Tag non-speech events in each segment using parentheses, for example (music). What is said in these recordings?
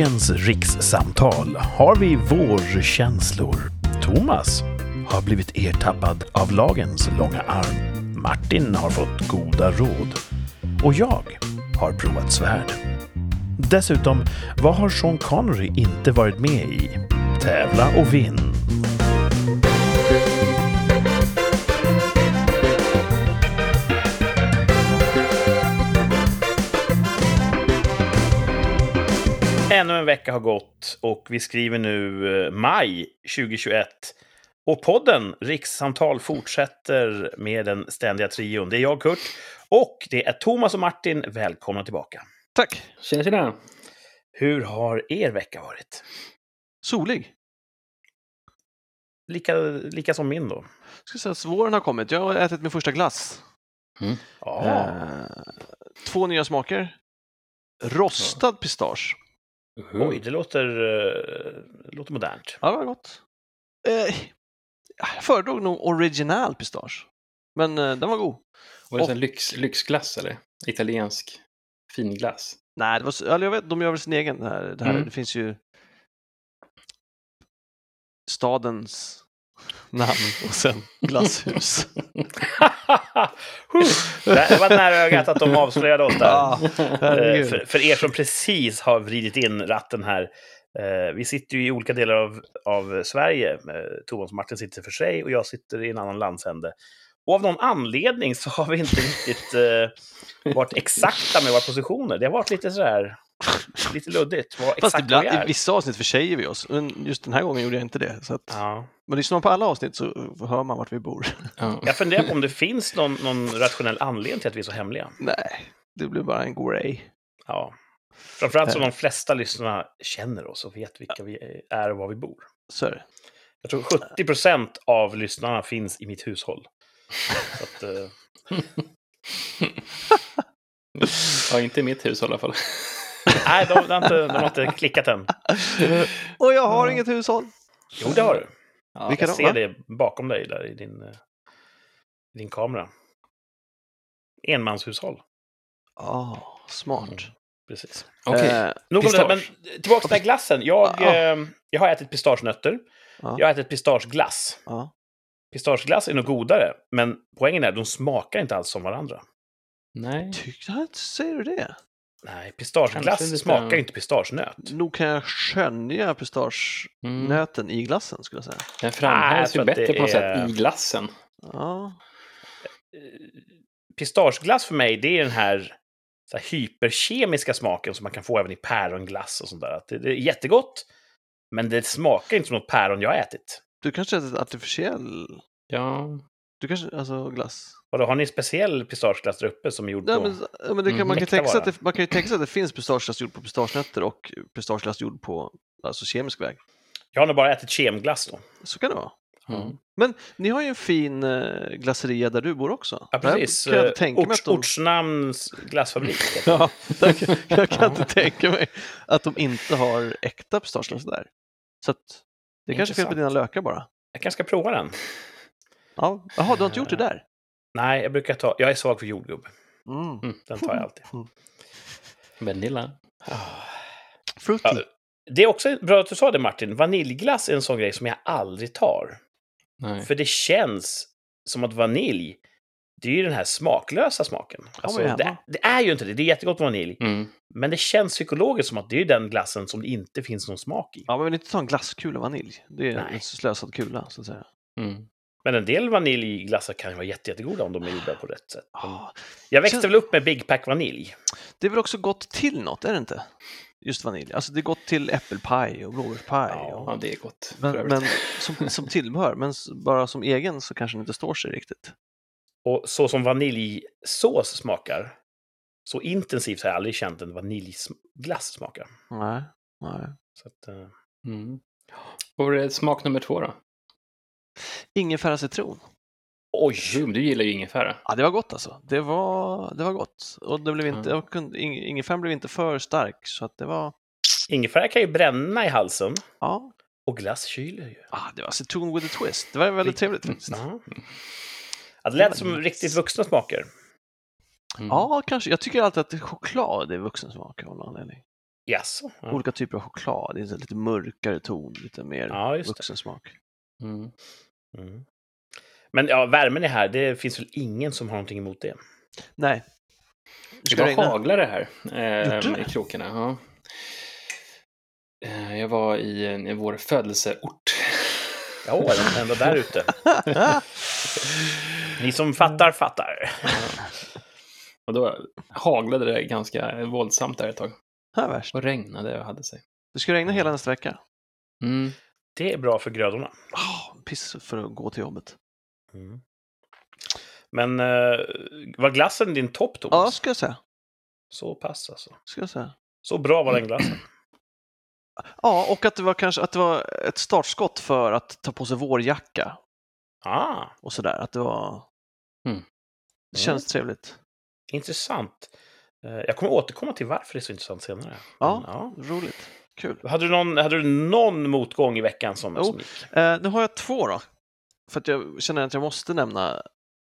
dagens rikssamtal har vi vårkänslor. Thomas har blivit ertappad av lagens långa arm. Martin har fått goda råd. Och jag har provat svärd. Dessutom, vad har Sean Connery inte varit med i? Tävla och vinn. Ännu en vecka har gått och vi skriver nu eh, maj 2021. Och podden Rikssamtal fortsätter med den ständiga trion. Det är jag, Kurt, och det är Thomas och Martin. Välkomna tillbaka. Tack! Tjena, tjena! Hur har er vecka varit? Solig. Lika, lika som min då. Ska säga att våren har kommit. Jag har ätit min första glass. Ja. Eh, två nya smaker. Rostad pistage. Oj, det låter, eh, det låter modernt. Ja, det var gott. Eh, jag föredrog nog original pistage. Men eh, den var god. Var det Och- sån lyx, lyxglass eller? Italiensk finglass? Nej, det var, så- eller jag vet, de gör väl sin egen. Det, här, det, här, Mm. det finns ju stadens namn och sen glasshus. det var nära ögat att de avslöjade oss där. Ja, Eh, för, för er som precis har vridit in ratten här. Eh, vi sitter ju i olika delar av, av Sverige. Eh, Thomas och Martin sitter för sig och jag sitter i en annan landsände. Och av någon anledning så har vi inte riktigt eh, varit exakta med våra positioner. Det har varit lite sådär, lite luddigt. Vad Fast exakt ibland, vi är. i vissa avsnitt försäger vi oss, men just den här gången gjorde jag inte det. Så att, Ja. Men lyssnar man på alla avsnitt så hör man vart vi bor. Ja. (laughs) Jag funderar på om det finns någon, någon rationell anledning till att vi är så hemliga. Nej, det blir bara en grej. Ja. Framförallt som de flesta lyssnarna känner oss och vet vilka vi är och var vi bor. Så är det. Jag tror 70 procent av lyssnarna finns i mitt hushåll. Så att, eh, ja, inte i mitt hus i alla fall. nej, de, de, har inte, de har inte klickat än. Och jag har inget hushåll. Jo, det har du. Ja, Vilka Jag då? ser det bakom dig där i din, eh, i din kamera. Enmanshushåll. Ah, smart. Precis. Okej. Eh, Nog om det, men tillbaka till den här glassen. Jag, Ja. eh, jag har ätit pistagenötter. Ja. Jag har ätit pistageglass. ja. Pistageglass är nog godare, men poängen är att de smakar inte alls som varandra. Nej. Tyckte säger du det? Nej, pistageglass Kanske lite- smakar inte pistagenöt. Nog kan jag skönja pistagenöten Mm. i glassen skulle jag säga. Den framhävs ju bättre det på något är- sätt i glassen. Ja, Pistageglass för mig, det är den här, så här hyperkemiska smaken som man kan få även i päronglass och sånt där. Det, det är jättegott, men det smakar inte som något päron jag har ätit. du kanske ätit artificiell, Ja. Du kanske, alltså glass? Vadå, har ni en speciell pistageglass där uppe som är gjord Nej, på... men, ja, men det kan, Mm, man, kan sig att det, man kan ju tänka sig att det finns pistageglass gjord på pistagenötter och pistageglass gjord på alltså kemisk väg. Jag har nog bara ätit kemglass då. Så kan det vara. Mm. Men ni har ju en fin eh, glasseria där du bor också. Ja, Där precis. Kan jag inte tänka mig Orts, att de... Ortsnamns glassfabrik. (laughs) Ja, där kan, jag kan inte tänka mig att de inte har äkta pistageglass där. Så att det kanske är fel på dina lökar bara. Jag kanske ska prova den. Ja. Jaha, du har inte gjort det där? Nej, jag brukar ta... Jag är svag för jordgubb. Mm. Den tar jag alltid. Vanilla. Fruity. Ja, det är också bra att du sa det Martin. Vaniljglass är en sån grej som jag aldrig tar. Nej. För det känns som att vanilj, det är ju den här smaklösa smaken. Alltså, det, det är ju inte det. Det är jättegott med vanilj. Mm. Men det känns psykologiskt som att det är den glassen som det inte finns någon smak i. Ja, men vill inte ta en glasskula vanilj. Det är Nej. en slösad kula, så att säga. Mm. Men en del vaniljglassar kan ju vara jätte, jättegoda om de är gjorda på rätt sätt. Ja, jag växte känns- väl upp med Big Pack vanilj. det är väl också gott till något, är det inte? Just vanilj. Alltså det är gott till äppelpaj och blåbärspaj. Ja, och... Ja, det är gott. Men, men som, som tillbehör, men bara som egen så kanske den inte står sig riktigt. Och så som vaniljsås smakar, så intensivt har jag aldrig känt en vaniljglass smakar. Nej, nej. Så att, eh, Mm. Det smak nummer två då? Ingefära citron. oj! Du gillar ju ingefära. Ja, det var gott alltså. Det var, det var gott. Och det blev inte, kunde, ing- ingefäran blev inte för stark, så att det var... Ingefära kan ju bränna i halsen. Ja, Och glass kyler ju. ah, det var citron with a twist. Det var väldigt trevligt faktiskt. Ja. Ja, det lät som riktigt vuxna smaker. Mm. Ja, kanske. Jag tycker alltid att choklad är vuxensmak av någon anledning. Ja. olika typer av choklad. Det är lite mörkare ton, lite mer ja, vuxen smak. Mm. Mm. Men ja, värmen är här. Det finns väl ingen som har någonting emot det? Nej. Det ska var regna. haglare här eh, det? i krokarna. Ja. Eh, jag var i, i vår födelseort. Ja, den ända där ute. (laughs) Ni som fattar, fattar. Och då haglade det ganska våldsamt där ett tag. Här värst. Och regnade och hade sig. Det ska regna hela nästa vecka. Mm. Det är bra för grödorna. Oh, piss för att gå till jobbet. Mm. Men eh, var glassen din topp, Ja, Thomas? ska jag säga. Så pass alltså. Ska jag säga. Så bra var den glassen. (clears throat) Ja, och att det var kanske att det var ett startskott för att ta på sig vårjacka Ah, och sådär. Att det var... Mm. Det känns trevligt. intressant. Eh, jag kommer återkomma till varför det är så intressant senare. Ja. Men, ja. Roligt. Kul. Hade, du någon, hade du någon motgång i veckan som, Jo. som gick? Eh, nu har jag två då. För att jag känner att jag måste nämna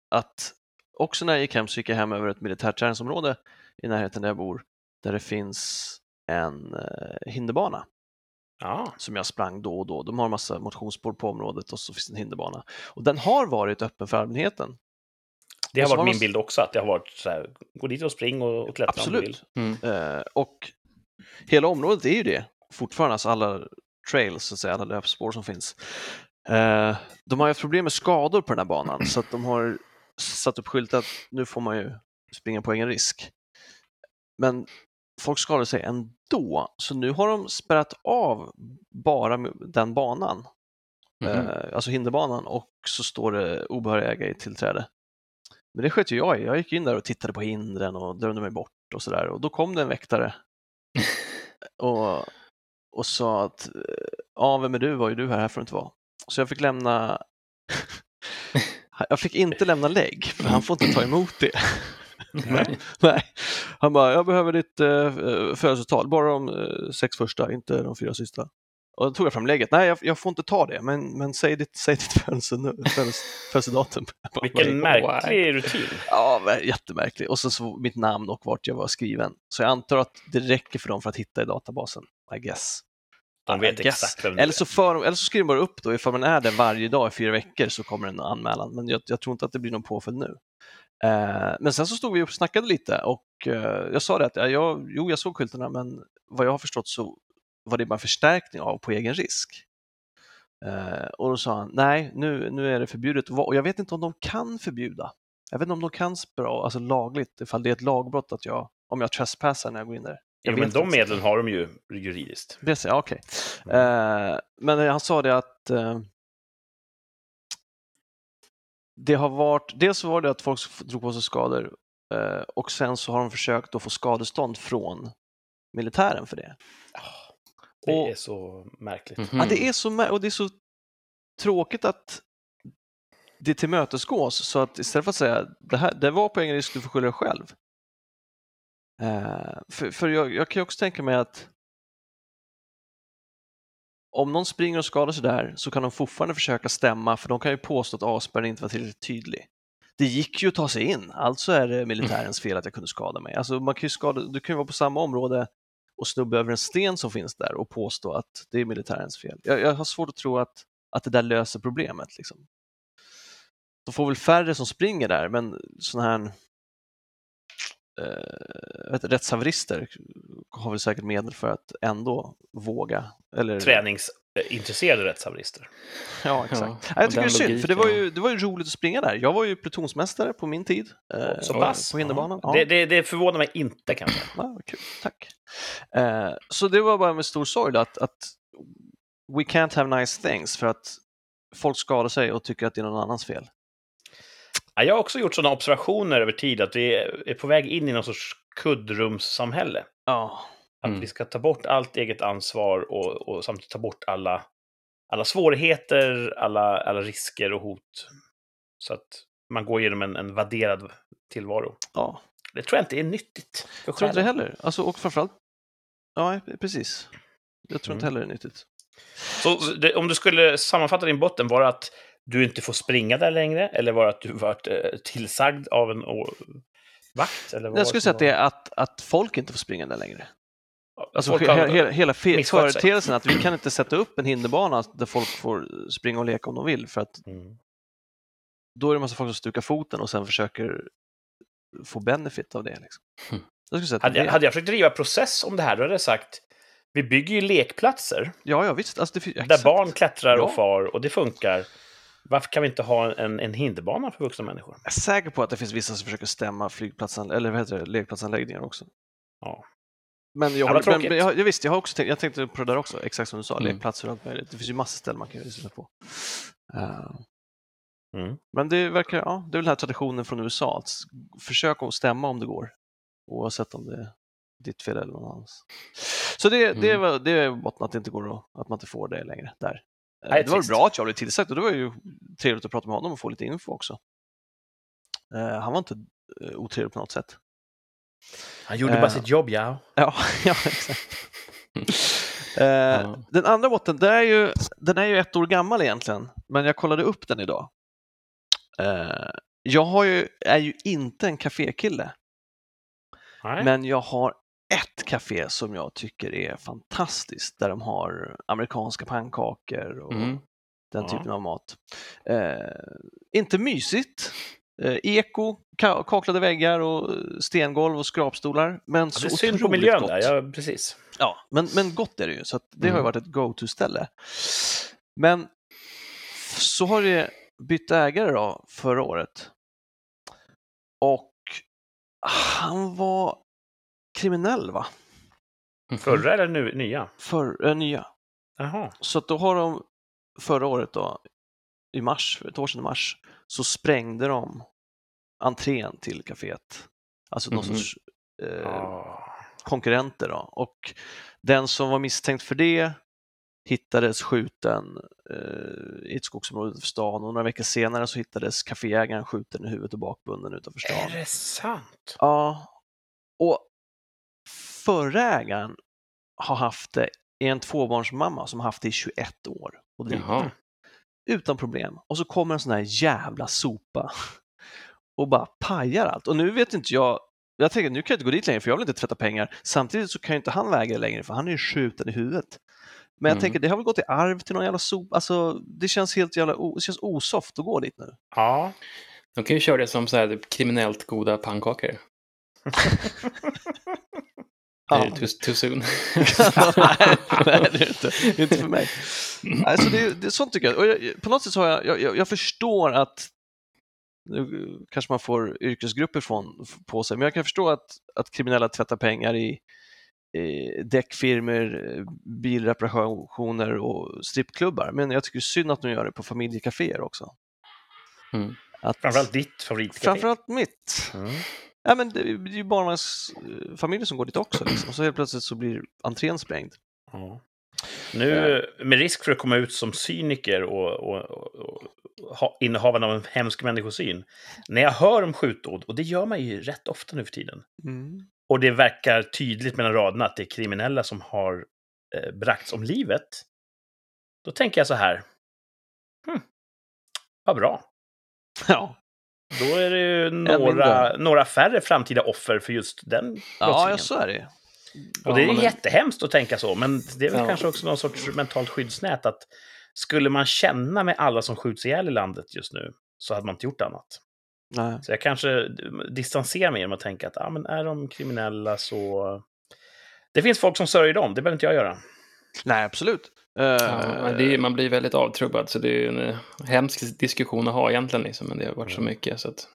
att också när jag gick hem så gick jag hem över ett militärt träningsområde i närheten där jag bor, där det finns en eh, hinderbana Ja, som jag sprang då och då. De har en massa motionsspår på området och så finns en hinderbana. Och den har varit öppen för allmänheten. det har varit var min bild också. Att det har varit så här, gå dit och spring och, och klättra om du vill. Absolut. Mm. Eh, och hela området är ju det fortfarande, alltså alla trails, så att säga, alla löpspår som finns. Eh, de har haft problem med skador på den här banan så att de har satt upp skyltar att nu får man ju springa på egen risk. Men folk skadar sig ändå, så nu har de spärrat av bara den banan, Mhm. eh, alltså hinderbanan, och så står det obehörig ägare i tillträde. Men det sköt ju jag i. Jag gick in där och tittade på hindren och drömde mig bort och sådär. Och då kom det en väktare (laughs) och, och sa att eh, ja, vem är du? Vad är du här? Här får du inte vara. Så jag fick lämna (laughs) jag fick inte lämna lägg, för han får inte ta emot det. Nej. (laughs) Nej. Han bara, jag behöver ditt eh, födelsetal, bara de eh, sex första, inte de fyra sista. Och då tog jag fram lägget. Nej, jag, jag får inte ta det, men, men säg ditt, säg ditt födelse, födelse, födelsedatum. Vilken "Vad är- märklig rutin. Ja, jättemärklig. Och så, så mitt namn och vart jag var skriven. Så jag antar att det räcker för dem för att hitta i databasen, I guess. De vet exakt vem Eller så, för, eller så skriver bara upp då, ifall man är där varje dag i fyra veckor så kommer en anmälan. Men jag, jag tror inte att det blir någon påföljd nu. Eh, men sen så stod vi och snackade lite och eh, jag sa det att ja, jag, jo, jag såg skyltarna, men vad jag har förstått så var det bara en förstärkning av på egen risk. Eh, och då sa han, nej, nu, nu är det förbjudet och jag vet inte om de kan förbjuda. Jag vet inte om de kan av, alltså lagligt, ifall det är ett lagbrott att jag, om jag trespassar när jag går in där. Jag Jo, men de medlen har de ju juridiskt. Precis, ja, okej. Eh, men han sa det att eh, det har varit, dels var det att folk drog på sig skador eh, och sen så har de försökt att få skadestånd från militären för det. Det Och- är så märkligt. Mhm. Ja, det är så, och det är så tråkigt att det tillmötesgås så att istället för att säga det här det var på egen risk, du får skylla dig själv. Eh, för för jag, jag kan ju också tänka mig att om någon springer och skadar sig där så kan de fortfarande försöka stämma för de kan ju påstå att avspärrningen inte var tillräckligt tydlig. Det gick ju att ta sig in, alltså är det militärens fel att jag kunde skada mig. Alltså man kan ju skada, du kan ju vara på samma område och snubba över en sten som finns där och påstå att det är militärens fel. Jag, jag har svårt att tro att, att det där löser problemet. Liksom. De får väl färre som springer där, men sådana här eh, vet, rättshaverister har väl säkert medel för att ändå våga. Eller, Träningsintresserade rättshaverister. (laughs) Ja, exakt. Ja, jag tycker det är synd, för det var, ju, det var ju roligt att springa där. Jag var ju plutonsmästare på min tid. eh, Så på- pass. På hinderbanan. Ja. Det, det, det förvånar mig inte kanske. Ja, kul, tack. Eh, så det var bara med stor sorg att, att we can't have nice things för att folk skadar sig och tycker att det är någon annans fel. Ja, jag har också gjort sådana observationer över tid att vi är på väg in i någon sorts kuddrumssamhälle. Ja, Att Mm. vi ska ta bort allt eget ansvar och, och samtidigt ta bort alla, alla svårigheter, alla, alla risker och hot. Så att man går igenom en, en vadderad tillvaro. ja. Det tror jag inte är nyttigt Jag tror inte det heller. Alltså, och framförallt, ja precis. Jag tror inte Mm. heller det är nyttigt. Så det, om du skulle sammanfatta din botten, var det att du inte får springa där längre? Eller var det att du varit eh, tillsagd av en vakt? Eller Jag skulle säga att det är att, att folk inte får springa där längre. Alltså, he- hela, hela sig. företeelsen att vi kan inte sätta upp en hinderbana där folk får springa och leka om de vill för att Mm. då är det en massa folk som stukar foten och sen försöker få benefit av det. Liksom. Hmm. Jag skulle säga att Hade, det jag- hade jag försökt driva process om det här, då hade jag sagt vi bygger ju lekplatser Ja, ja visst. Alltså, det, där barn klättrar och Ja. far och det funkar. Varför kan vi inte ha en, en hinderbana för vuxna människor? Jag är säker på att det finns vissa som försöker stämma flygplatsan, eller vad heter det, lekplatsanläggningar också. Ja. Men jag, Ja, håller, men, jag, jag visst, jag har också tänkt, jag tänkte på det där också, exakt som du sa, Mm. lekplatser och allt möjligt. Det finns ju massa ställen man kan lyssna på. Eh, Mm. Men det verkar, ja, det är väl den här traditionen från USA, att försöka att stämma om det går, oavsett om det är ditt fel eller någon annans. Så det, det, Mm. var, det är botten att det inte går att, att man inte får det längre där. Eh, Nej, det var trist. bra att jag blev tillsagd och det var ju trevligt att prata med honom och få lite info också. Eh, han var inte eh, otrevlig på något sätt. Han gjorde Eh. bara sitt jobb, ja. Ja, (laughs) ja exakt. (laughs) Eh, Ja. Den andra botten, den är, ju, den är ju ett år gammal egentligen, men jag kollade upp den idag. Eh, jag har ju, är ju inte en kafékille, Nej. men jag har ett café som jag tycker är fantastiskt, där de har amerikanska pannkakor och Mm. den Ja. typen av mat. Eh, inte mysigt. Eh, eko, ka- kaklade väggar och stengolv och skrapstolar. Men Ja, så det är synd på miljön gott. där, ja precis. Ja, men, men gott är det ju, så att det har ju Mm. varit ett go-to-ställe. Men så har det bytt ägare då förra året. Och han var kriminell va? Mhm. Förra eller nu, nya? För, äh, nya. Jaha. Så att då har de förra året då, i mars, för ett år sedan i mars, så sprängde de entrén till kaféet. Alltså någon Mhm. sorts eh, Ah. konkurrenter då. Och den som var misstänkt för det hittades skjuten eh, i ett skogsområde utanför stan och några veckor senare så hittades kaféägaren skjuten i huvudet och bakbunden utanför stan. Är det sant? Ja, och förra ägaren har haft det, är en tvåbarnsmamma som har haft det i 21 år och driver utan problem. Och så kommer en sån här jävla sopa (laughs) och bara pajar allt. Och nu vet inte jag, jag tänker nu kan jag inte gå dit längre för jag vill inte tvätta pengar. Samtidigt så kan ju inte han väga det längre för han är ju skjuten i huvudet. Men jag Mm. tänker det har väl gått i arv till någon jävla sopa, alltså det känns helt jävla, det känns osoft att gå dit nu. Ja. De kan ju köra det som så här typ kriminellt goda pannkakor. (laughs) (laughs) Ja. Är det too, too soon? nej, (laughs) (laughs) nej, det är inte. (laughs) Inte för mig. Alltså det, det är sånt tycker jag. Och jag. På något sätt så har jag, jag, jag, förstår att nu kanske man får yrkesgrupper från, på sig, men jag kan förstå att, att kriminella tvättar pengar i, i däckfirmor, eh, bilreparationer och strippklubbar. Men jag tycker synd att de gör det på familjekaféer också. Mm. Att, Framförallt ditt favoritcafé. framförallt mitt. Mm. Ja, men det, det är ju barnvagnsfamiljer som går dit också. Liksom. Och så helt plötsligt så blir entrén sprängd. Ja. Nu, med risk för att komma ut som cyniker och, och, och, och ha, innehavaren av en hemsk människosyn. När jag hör om skjutdåd, och det gör man ju rätt ofta nu för tiden, och det verkar tydligt mellan raderna att det är kriminella som har eh, bragts om livet, då tänker jag så här. Hm, vad bra. Ja, Då är det ju några, några färre framtida offer för just den ja, ja så är det. Och det är Ja, men- jättehemskt att tänka så, men det är väl Ja. kanske också någon sorts mentalt skyddsnät att skulle man känna med alla som skjuts ihjäl i landet just nu så hade man inte gjort annat. Nej. Så jag kanske distanserar mig genom att tänka att ah, men är de kriminella så... Det finns folk som sörjer dem, det behöver inte jag göra. Nej, absolut. Eh, Ja, det är, man blir väldigt avtrubbad, så det är ju en eh, hemsk diskussion att ha egentligen, liksom, men det har varit så mycket. Så att,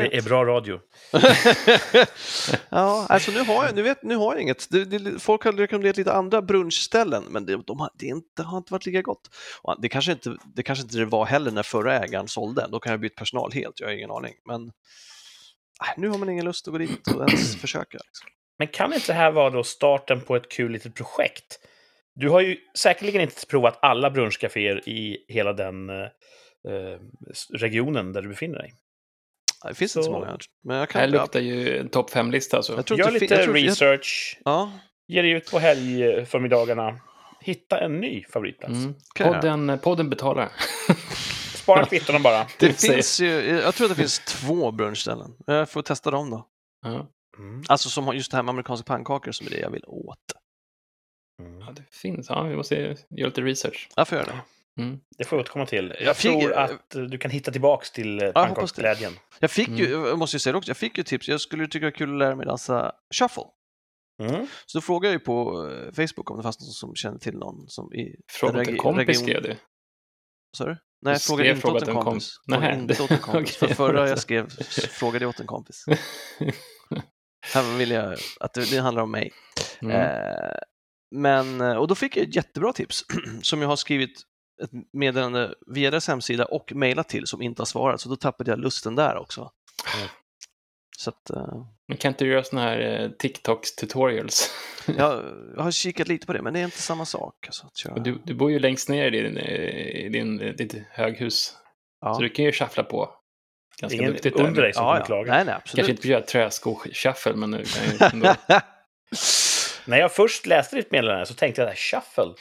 Men det är bra radio. (laughs) ja, alltså nu har jag, nu vet, nu har jag inget. Det, det, folk har rekommenderat lite andra brunchställen, men det, de har, det, inte, har inte varit lika gott. Och det, kanske inte, det kanske inte det var heller när förra ägaren sålde. Då kan jag byta personal helt, jag har ingen aning. Men nu har man ingen lust att gå dit och ens försöka. Liksom. Men kan inte det här vara då starten på ett kul litet projekt? Du har ju säkerligen inte provat alla brunchcaféer i hela den eh, eh, regionen där du befinner dig. Det finns Så- inte så många, men jag kan här luktar ju en topp fem-lista. Gör lite jag tror, research, Ja, ge dig ut på helgförmiddagarna, hitta en ny favoritplats. Mm. jag. Podden, podden betalar. (laughs) Spara kvittona bara. det säger- finns ju, jag tror att det finns två brunchställen. Jag får testa dem då. Mm. Alltså som just det här med amerikanska pannkakor som är det jag vill åt. Mm. Ja, det finns. Ja, vi måste göra lite research. Jag får göra det. Mm. Det får jag återkomma till. Jag, Jag fick- tror att eh, du kan hitta tillbaks till eh, pannkaksglädjen. Jag fick ju, Mm. jag måste ju säga det också, jag fick ju tips. Jag skulle tycka det var kul att lära mig dansa shuffle. Mm. Så då frågade jag ju på eh, Facebook om det fanns någon som kände till någon som i Fråga åt en kompis region- skrev du. Sa du? Nej, jag frågade inte åt en kompis. kompis. Nej, inte åt en (laughs) kompis. För förra jag skrev frågade jag åt en kompis. (laughs) Här vill jag att det, det handlar om mig. Mm. Eh, men, eh, och då fick jag ett jättebra tips (clears throat) som jag har skrivit ett meddelande via deras hemsida och mejlat till som inte har svarat, så då tappade jag lusten där också. Mm. Så att, eh, Men kan inte du göra såna här eh, TikToks tutorials? (laughs) jag, jag har kikat lite på det, men det är inte samma sak. Alltså, att köra. Och Du, du bor ju längst ner i din, i din, i ditt höghus. ja. Så du kan ju shuffla på ganska Ingen duktigt under där. dig som ja, kommer ja. klaga. Nej, nej, absolut. Kanske inte göra träsko-shuffle, men du kan ju (laughs) ändå... (laughs) När jag först läste ditt meddelande så tänkte jag att shuffle.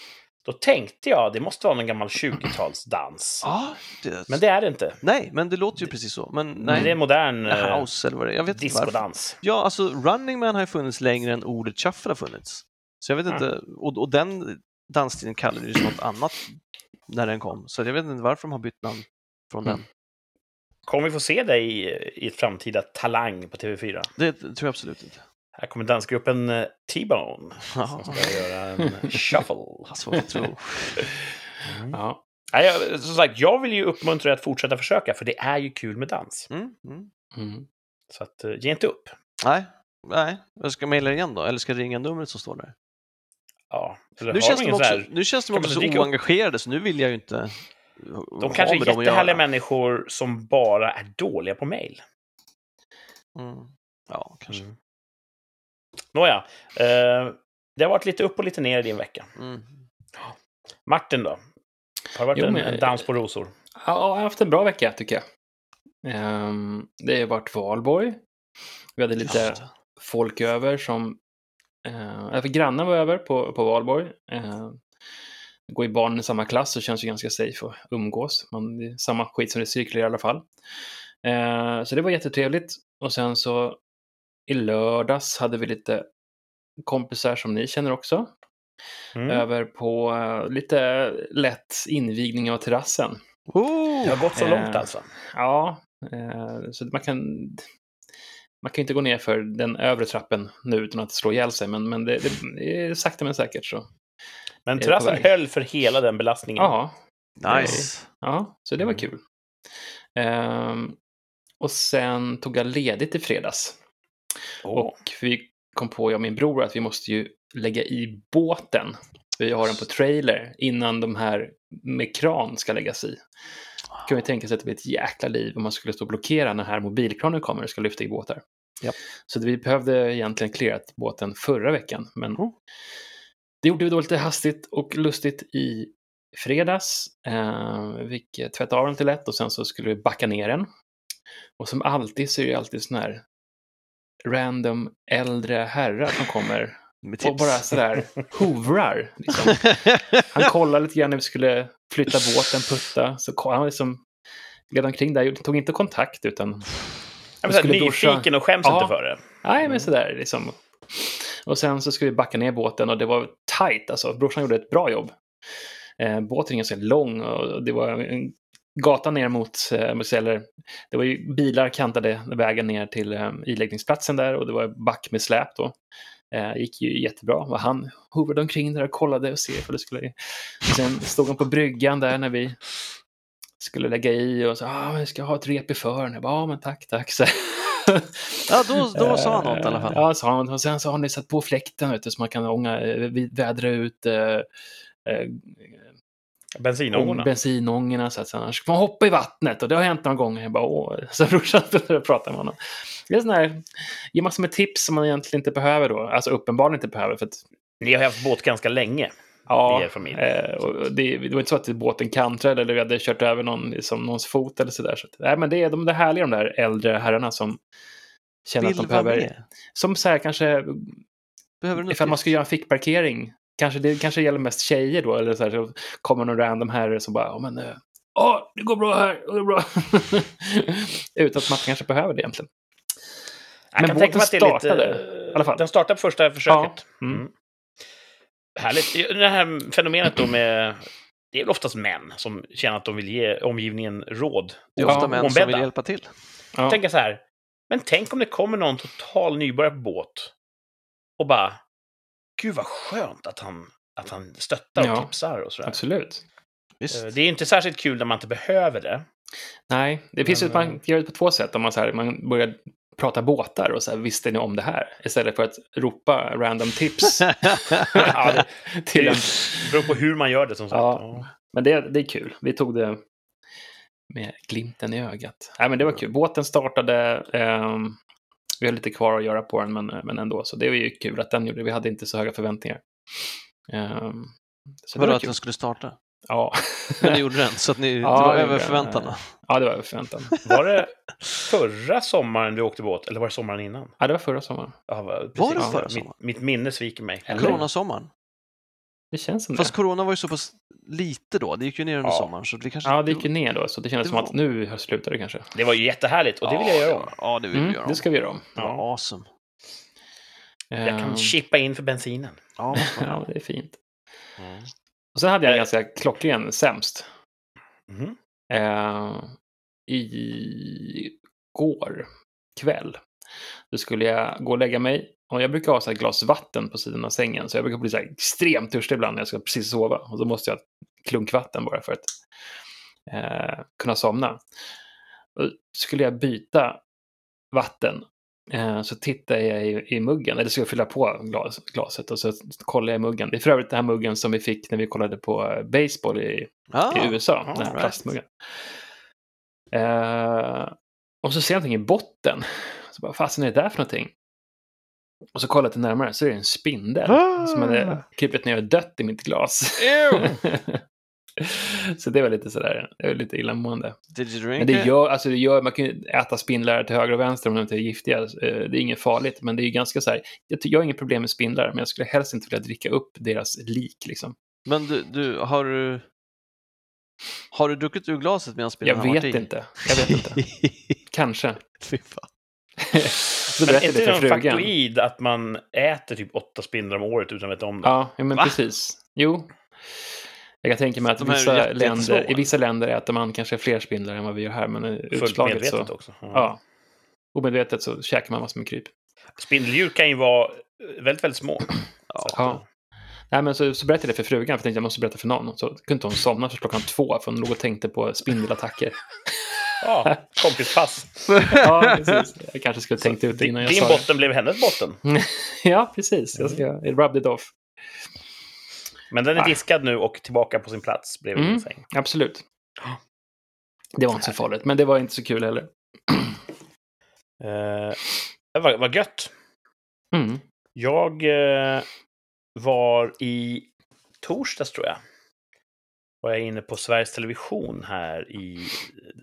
Då tänkte jag det måste vara någon gammal 20-talsdans. ja, det, Men det är det inte. Nej, men det låter ju precis så. Men Nej. Det är modern eh, house eller vad det är. Jag vet inte discodans. Ja, alltså Running Man har ju funnits längre än ordet shuffle har funnits. Så jag vet Mm. inte, och, och den dansstilen kallades ju något annat när den kom. Så jag vet inte varför de har bytt namn från Mm. den. Kommer vi få se dig i, i ett framtida Talang på TV4? Det tror jag absolut inte. Här kommer dansgruppen eh, T-Bone som ska göra en shuffle. (laughs) Svårt att tro. Mm. Ja. Nej, jag, som sagt, jag vill ju uppmuntra dig att fortsätta försöka, för det är ju kul med dans. Mm, mm. Mm. Så att, eh, ge inte upp. Nej, nej. Jag ska mejla igen då, eller ska jag ringa numret som står där? Ja, eller Nu känns, de också, så här, nu känns de också så upp? oengagerade, så nu vill jag ju inte de kanske är jättehärliga människor som bara är dåliga på mail. Mm. Ja, kanske. Mm. Nåja, eh, det har varit lite upp och lite ner i din vecka. Mm. Martin då? Har det varit Jo, en, en dans på rosor? Ja, jag har haft en bra vecka tycker jag. Ehm, det har varit valborg. Vi hade lite Ja. folk över som... Uh, grannar var över på, på valborg. Uh, går ju barnen i samma klass så känns det ganska safe att umgås. Man, det är samma skit som det cirkulerar i alla fall. Eh, så det var jättetrevligt. Och sen så i lördags hade vi lite kompisar som ni känner också. Mm. Över på eh, lite lätt invigning av terrassen. Oh! Det har gått så Eh, långt alltså. Ja, eh, så man kan, man kan inte gå ner för den övre trappen nu utan att slå ihjäl sig, men, men det, det, är sakta men säkert så. Men terrassen höll för hela den belastningen. Ja, Nice. ja så det var Mm. kul. Ehm, och sen tog jag ledigt i fredags. Åh. Och vi kom på, jag och min bror, att vi måste ju lägga i båten. Vi har den på trailer innan de här med kran ska läggas i. kan vi tänka sig att det blir ett jäkla liv om man skulle stå och blockera när här mobilkranen kommer och ska lyfta i båtar. Japp. Så vi behövde egentligen clearat båten förra veckan, men Oh. det gjorde vi då lite hastigt och lustigt i fredags. Eh, vi fick eh, tvätta av den till lätt och sen så skulle vi backa ner den. Och som alltid så är det alltid sån här random äldre herrar som kommer Med och bara sådär hovrar. Liksom. (laughs) Han kollade lite grann när vi skulle flytta båten, putta. Så han liksom gled omkring där, tog inte kontakt utan... Jag var så här skulle duscha. nyfiken och skäms Ja. inte för det. Nej, Mm. men sådär liksom. Och sen så skulle vi backa ner båten och det var tight alltså. Brorsan gjorde ett bra jobb. Eh, båten är ganska lång och det var en gata ner mot, eh, eller det var ju bilar kantade vägen ner till eh, iläggningsplatsen där och det var back med släp då. Eh, gick ju jättebra och han hovrade omkring där och kollade och se ifall det skulle... Sen stod han på bryggan där när vi skulle lägga i och sa ah, jag ska ha ett rep i fören. Jag bara, ja men tack, tack. Så, Ja, då, då sa han något i alla fall. (laughs) Ja, sa han. Och sen så har ni satt på fläkten vet du, så man kan ånga, eh, vi- vädra ut eh, eh, Bensinångorna. bensinångorna så att sen annars får man hoppa i vattnet och det har hänt några gånger. Jag bara, Åh. (laughs) Så brorsan började prata med honom. Det är sån här, ge massor med tips som man egentligen inte behöver då. Alltså uppenbarligen inte behöver. För att, Ni har haft båt ganska länge. ja, eh, och det, det var inte så att båten kantrade eller vi hade kört över någon, liksom, någons fot eller sådär. Så att, nej, men det är de där härliga de där äldre herrarna som känner Vill att de behöver... med. Som så här kanske Behöver Ifall man ska göra en fickparkering, kanske det kanske gäller mest tjejer då, eller så, här, så kommer någon random herre som bara, ja men, ja det går bra här, det går bra. (laughs) Utan att man kanske behöver det egentligen. Jag Men kan båten tänka mig att det är lite... startade, i alla fall. Den startade på första försöket. Mm. Mm. Härligt. Det här fenomenet då med... Det är väl oftast män som känner att de vill ge omgivningen råd. Det är Ja, ofta män som vill hjälpa till. Ja. Tänka så här, men tänk om det kommer någon total nybörjare på båt och bara, gud vad skönt att han, att han stöttar och Ja, tipsar och sådär. Absolut. Visst. Eh, Det är inte särskilt kul när man inte behöver det. Nej, det finns ju, Men, man gör det på två sätt. Om man, så här, man börjar prata båtar och så här, visste ni om det här? Istället för att ropa random tips (laughs) Ja, det, (laughs) till en. det beror på hur man gör det som sagt. Ja. Ja. Men det, det är kul. Vi tog det med glimten i ögat. Nej, men det var kul. Båten startade. ehm, vi har lite kvar att göra på den, men, men ändå. Så det var ju kul att den gjorde det. Vi hade inte så höga förväntningar. Ehm, så det Vadå var att kul. den skulle starta? Ja. (laughs) Men det gjorde den, så att ni, Ja, det var det över gjorde förväntan. den. ja, det var över förväntan. Var det förra sommaren du åkte båt, eller var det sommaren innan? Ja, det var förra sommaren. Ja. Var det förra mitt, sommaren? mitt minne sviker mig. Coronasommaren. Det känns som Fast det. corona var ju så pass lite då. Det gick ju ner under Ja. sommaren. Så det kanske Ja, det gick ju ner då, så det kändes Det som var- att nu slutar det kanske. Det var ju jättehärligt och det vill jag göra om. Ja, det vill vi Mm, göra om. det ska vi göra om. Det var awesome. Jag kan Ehm, chippa in för bensinen. Ja, ja, det är fint. Och sen hade jag en ganska klockren sämst. Mhm. Eh, igår kväll. Då skulle jag gå och lägga mig. Och jag brukar ha så här glas vatten på sidan av sängen. Så jag brukar bli så här extremt törstig ibland när jag ska precis sova. Och då måste jag ha ett klunk vatten bara för att eh, kunna somna. Och skulle jag byta vatten eh, så tittade jag i, i muggen, eller skulle jag fylla på glas, glaset och så kollade jag i muggen. Det är för övrigt den här muggen som vi fick när vi kollade på baseball i Ah, i USA, den här right. plastmuggen. Eh, och så ser jag någonting i botten. Så bara, fasen är det där för någonting? Och så kollar jag lite närmare så är det en spindel Ah. som hade krypit ner och dött i mitt glas. (laughs) Så det var lite sådär, det var lite illamående. Did you drink Men det gör, alltså det gör, man kan ju äta spindlar till höger och vänster om de inte är giftiga. Eh, Det är inget farligt, men det är ju ganska så här, jag, jag har inget problem med spindlar, men jag skulle helst inte vilja dricka upp deras lik liksom. Men du, du, har du... Har du druckit ur glaset medan Jag spindeln har vet varit i? inte, jag vet inte. (laughs) Kanske. Fy fan. (laughs) så är berättade inte jag det för frugan. faktoid att man äter typ åtta spindlar om året utan att veta om det? Ja, men Va? precis. Jo. Jag kan tänka mig att är vissa jätte- länder, i vissa länder äter man kanske fler spindlar än vad vi gör här, men utslaget medvetet så... också. Ja. Omedvetet så käkar man massor med kryp. Spindeldjur kan ju vara väldigt, väldigt små. (clears throat) Ja. Ja. Nej, men så, så berättade jag det för frugan, för jag tänkte jag måste berätta för någon. Så kunde inte hon somna för klockan två, för hon låg och tänkte på spindelattacker. (laughs) Ja, kompispass. (laughs) ja, (laughs) precis. Jag kanske skulle tänkt ut det innan jag Din sa det. botten blev hennes botten. (laughs) ja, precis. Jag ska jag rubbed it off. Men den är Ah. diskad nu och tillbaka på sin plats bredvid Mm. din säng. Absolut. Det var inte så farligt, men det var inte så kul heller. (clears throat) Eh, vad, vad gött. Mm. Jag eh, var i torsdags, tror jag. Var jag inne på Sveriges Television här i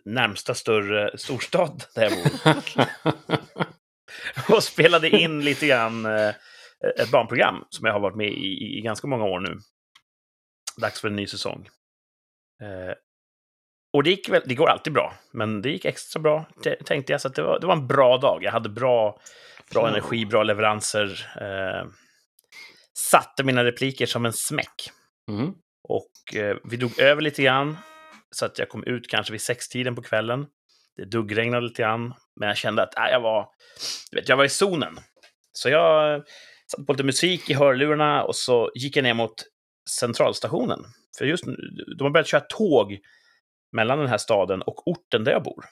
närmsta större storstad där jag bor. (laughs) och spelade in lite grann eh, ett barnprogram som jag har varit med i, i, ganska många år nu. Dags för en ny säsong. Eh, och det gick väl, det går alltid bra, men det gick extra bra tänkte jag. Så att det, var, det var en bra dag. Jag hade bra, bra Ja. energi, bra leveranser. Eh, satte mina repliker som en smäck. mm. Och eh, vi drog över lite grann, så att jag kom ut kanske vid sextiden på kvällen. Det duggregnade lite grann, men jag kände att äh, jag, var, vet, jag var i zonen. Så jag eh, satte på lite musik i hörlurarna och så gick jag ner mot centralstationen. För just nu, de har börjat köra tåg mellan den här staden och orten där jag bor.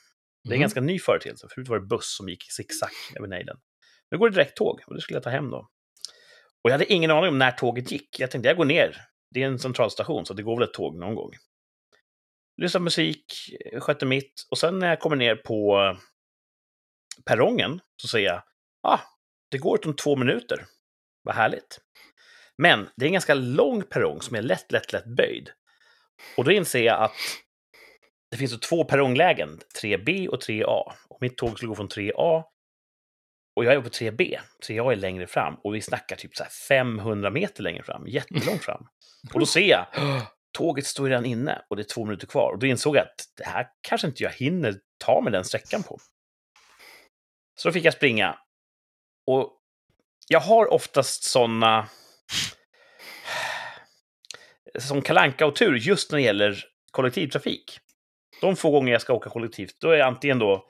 Det är en Mhm. ganska ny företeelse. Förut var det buss som gick zigzag över nejden. Nu går det direkt tåg och det skulle jag ta hem då. Och jag hade ingen aning om när tåget gick. Jag tänkte jag går ner. Det är en centralstation så det går väl ett tåg någon gång. Lyssnar på musik, sköter mitt och sen när jag kommer ner på eh, perrongen så säger jag ah, det går utom två minuter. Vad härligt. Men det är en ganska lång perrong som är lätt, lätt, lätt böjd. Och då inser jag att det finns två perronglägen, 3B och 3A. Och mitt tåg skulle gå från 3A och jag är på 3B. så jag är längre fram och vi snackar typ så här 500 meter längre fram, jättelångt fram. Och då ser jag, tåget står redan inne och det är två minuter kvar. Och då insåg jag att det här kanske inte jag hinner ta med den sträckan på. Så då fick jag springa Och jag har oftast såna som kalanka och tur just när det gäller kollektivtrafik. De få gånger jag ska åka kollektivt, då är jag antingen då...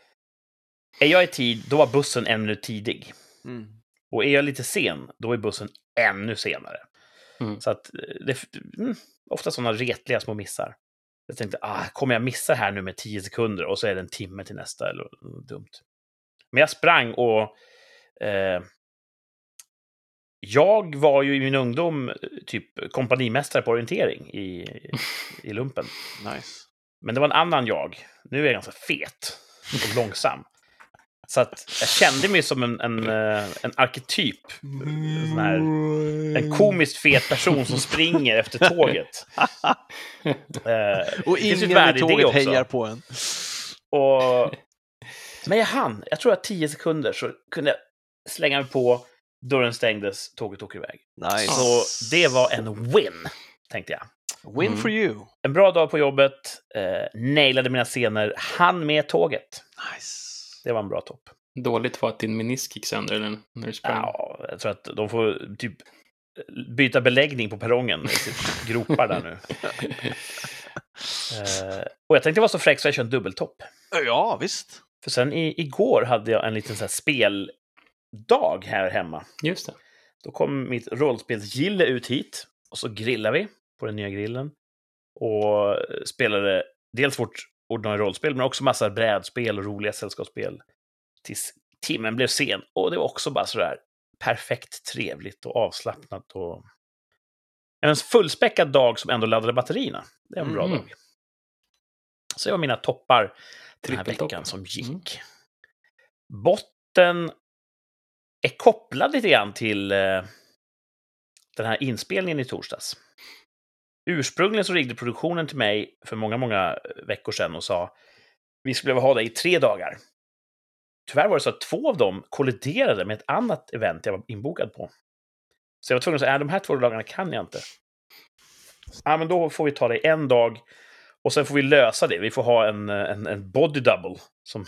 Är jag i tid, då var bussen en minut tidig. Mm. Och är jag lite sen, då är bussen ännu senare. Mm. Så att eh, det är mm, ofta sådana retliga små missar. Jag tänkte, ah, kommer jag missa här nu med tio sekunder och så är det en timme till nästa? Eller, dumt. Men jag sprang och eh, jag var ju i min ungdom eh, typ kompanimästare på orientering i, i lumpen. (laughs) Nice. Men det var en annan jag. Nu är jag ganska fet och långsam. Så att jag kände mig som en, en, eh, en arketyp. Sån här, en komiskt fet person som springer efter tåget. (laughs) Eh, Och ingen i tåget också. hejar på en. Och... Men jag hann. Jag tror att tio sekunder så kunde jag slänga mig på, dörren stängdes, tåget åker iväg. Nice. Så det var en win, tänkte jag. Win Mm. for you. En bra dag på jobbet, eh, nailade mina scener, hann med tåget. Nice. Det var en bra topp. Dåligt var att din menisk gick sönder eller, när du sprang. Ja, jag tror att de får typ byta beläggning på perrongen. sitt (laughs) gropar där nu. (laughs) Eh, och jag tänkte vara så fräck så jag kör en dubbeltopp. Ja, visst. För sen i, igår hade jag en liten så här speldag här hemma. Just det. Då kom mitt rollspelsgille ut hit och så grillade vi på den nya grillen. Och spelade dels vårt ordinarie rollspel, men också massa brädspel och roliga sällskapsspel. Tills timmen blev sen. Och det var också bara sådär perfekt trevligt och avslappnat. Och... En fullspäckad dag som ändå laddade batterierna. Det var en bra Mm. dag. Så det var mina toppar den här veckan som gick. Mm. Botten är kopplad lite grann till eh, den här inspelningen i torsdags. Ursprungligen så ringde produktionen till mig för många, många eh, veckor sedan och sa vi skulle behöva ha dig i tre dagar. Tyvärr var det så att två av dem kolliderade med ett annat event jag var inbokad på. Så jag var tvungen att säga, de här två dagarna kan jag inte. Ja, men då får vi ta det en dag och sen får vi lösa det. Vi får ha en, eh, en, en body double som,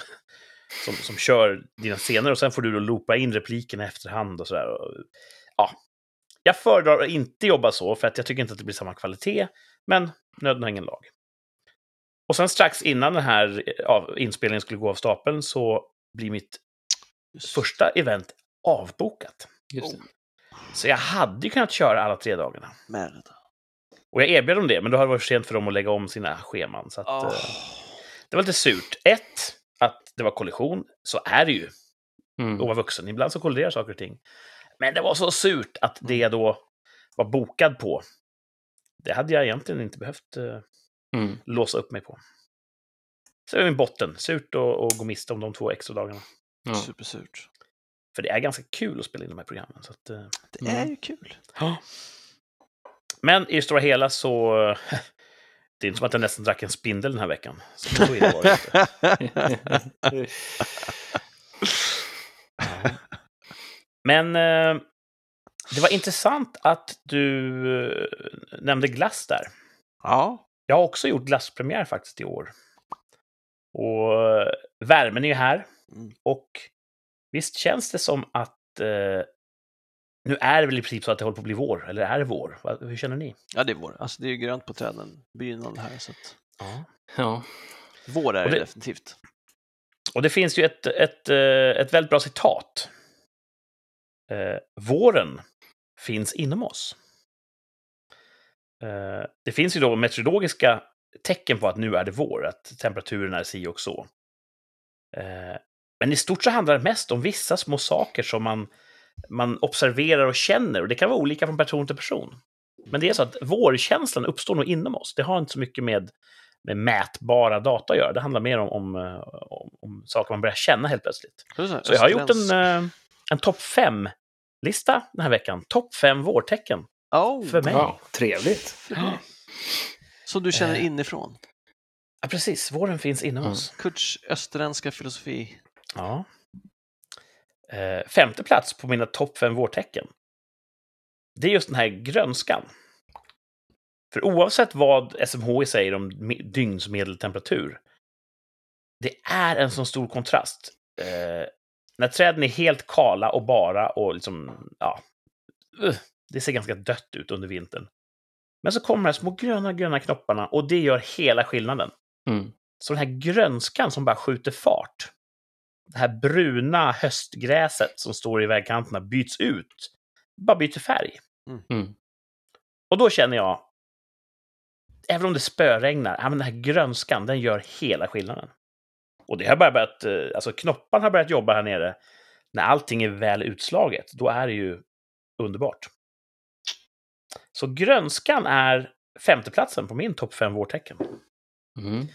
som, som kör dina scener och sen får du då loopa in replikerna i efterhand och sådär. Ja. Jag föredrar att inte jobba så för att jag tycker inte att det blir samma kvalitet, men nöden har ingen lag. Och sen strax innan den här ja, inspelningen skulle gå av stapeln så blir mitt första event avbokat. Så jag hade ju kunnat köra alla tre dagarna. Merda. Och jag erbjöd dem det, men då hade det varit för sent för dem att lägga om sina scheman. Så att, Oh. eh, det var lite surt. Ett, att det var kollision. Så är det ju. Mm. att vara vuxen. Ibland så kolliderar saker och ting. Men det var så surt att det jag då var bokad på, det hade jag egentligen inte behövt eh, Mm. låsa upp mig på. Så det min botten. Surt att gå miste om de två extra dagarna. Ja. Supersurt. För det är ganska kul att spela in de här programmen. Så att, eh, Det Mm. är ju kul. ja. Men i det stora hela så... (laughs) Det är inte som att jag nästan drack en spindel den här veckan. Så illa var det inte. (laughs) (laughs) Men eh, det var intressant att du eh, nämnde glass där. ja. Jag har också gjort glasspremiär faktiskt i år. Och eh, värmen är ju här. Mm. Och visst känns det som att eh, nu är det väl i princip så att det håller på att bli vår, eller är det vår? Hur känner ni? ja, det är vår. Alltså, det är ju grönt på träden. Begynnande här. Så att... Ja. ja. Vår är det det- definitivt. Och det finns ju ett, ett, eh, ett väldigt bra citat. Eh, våren finns inom oss. Eh, det finns ju då meteorologiska tecken på att nu är det vår, att temperaturen är si och så. Eh, men i stort så handlar det mest om vissa små saker som man, man observerar och känner. Och det kan vara olika från person till person. Men det är så att vårkänslan uppstår nog inom oss. Det har inte så mycket med, med mätbara data att göra. Det handlar mer om, om, om, om saker man börjar känna helt plötsligt. Så jag har gjort en, en topp fem-lista den här veckan. Topp fem vårtecken Oh, för mig. ja, trevligt. (gasps) Som du känner Eh. inifrån. Ja, precis. Våren finns inom Mm. oss. Kurts österländska filosofi. Ja. Eh, femte plats på mina topp fem vårtecken. Det är just den här grönskan. För oavsett vad SMHI säger om me- dygnsmedeltemperatur, det är en sån stor kontrast. Eh, När träden är helt kala och bara och liksom, ja, det ser ganska dött ut under vintern. Men så kommer de här små gröna, gröna knopparna och det gör hela skillnaden. Mm. Så den här grönskan som bara skjuter fart, det här bruna höstgräset som står i vägkanterna byts ut, bara byter färg. Mm. Och då känner jag, även om det spöregnar, ja, men den här grönskan, den gör hela skillnaden. Och det har bara börjat, eh, alltså knopparna har börjat jobba här nere. När allting är väl utslaget, då är det ju underbart. Så grönskan är femteplatsen på min topp fem vårtecken. Mm.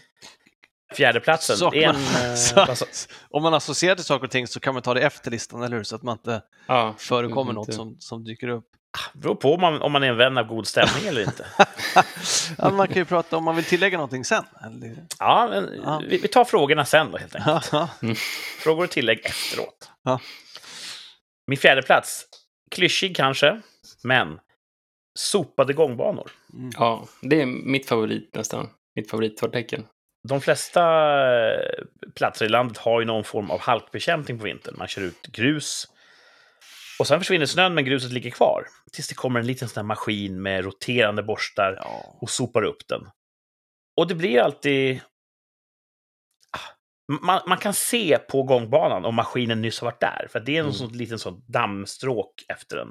Fjärdeplatsen Så är en... eh, (laughs) så- Om man associerar till saker och ting så kan man ta det efter listan, eller hur? Så att man inte Ja, förekommer inte- något som, som dyker upp. Beror på om man, om man är en vän av god stämning eller inte. (laughs) ja, man kan ju prata om man vill tillägga någonting sen. Eller... Ja, men Ja. Vi, vi tar frågorna sen då helt enkelt. Ja, Frågor och tillägg efteråt. Ja. Min fjärde plats, klyschig kanske, men sopade gångbanor. mm. ja, det är mitt favorit nästan. Mitt favoritförtecken. De flesta eh, platser i landet har ju någon form av halkbekämpning på vintern. Man kör ut grus och sen försvinner snön men gruset ligger kvar. Tills det kommer en liten sån här maskin med roterande borstar ja. och sopar upp den. Och det blir alltid... Ah, Man, man kan se på gångbanan om maskinen nyss har varit där, för det är en Mm. sån liten sån dammstråk efter den.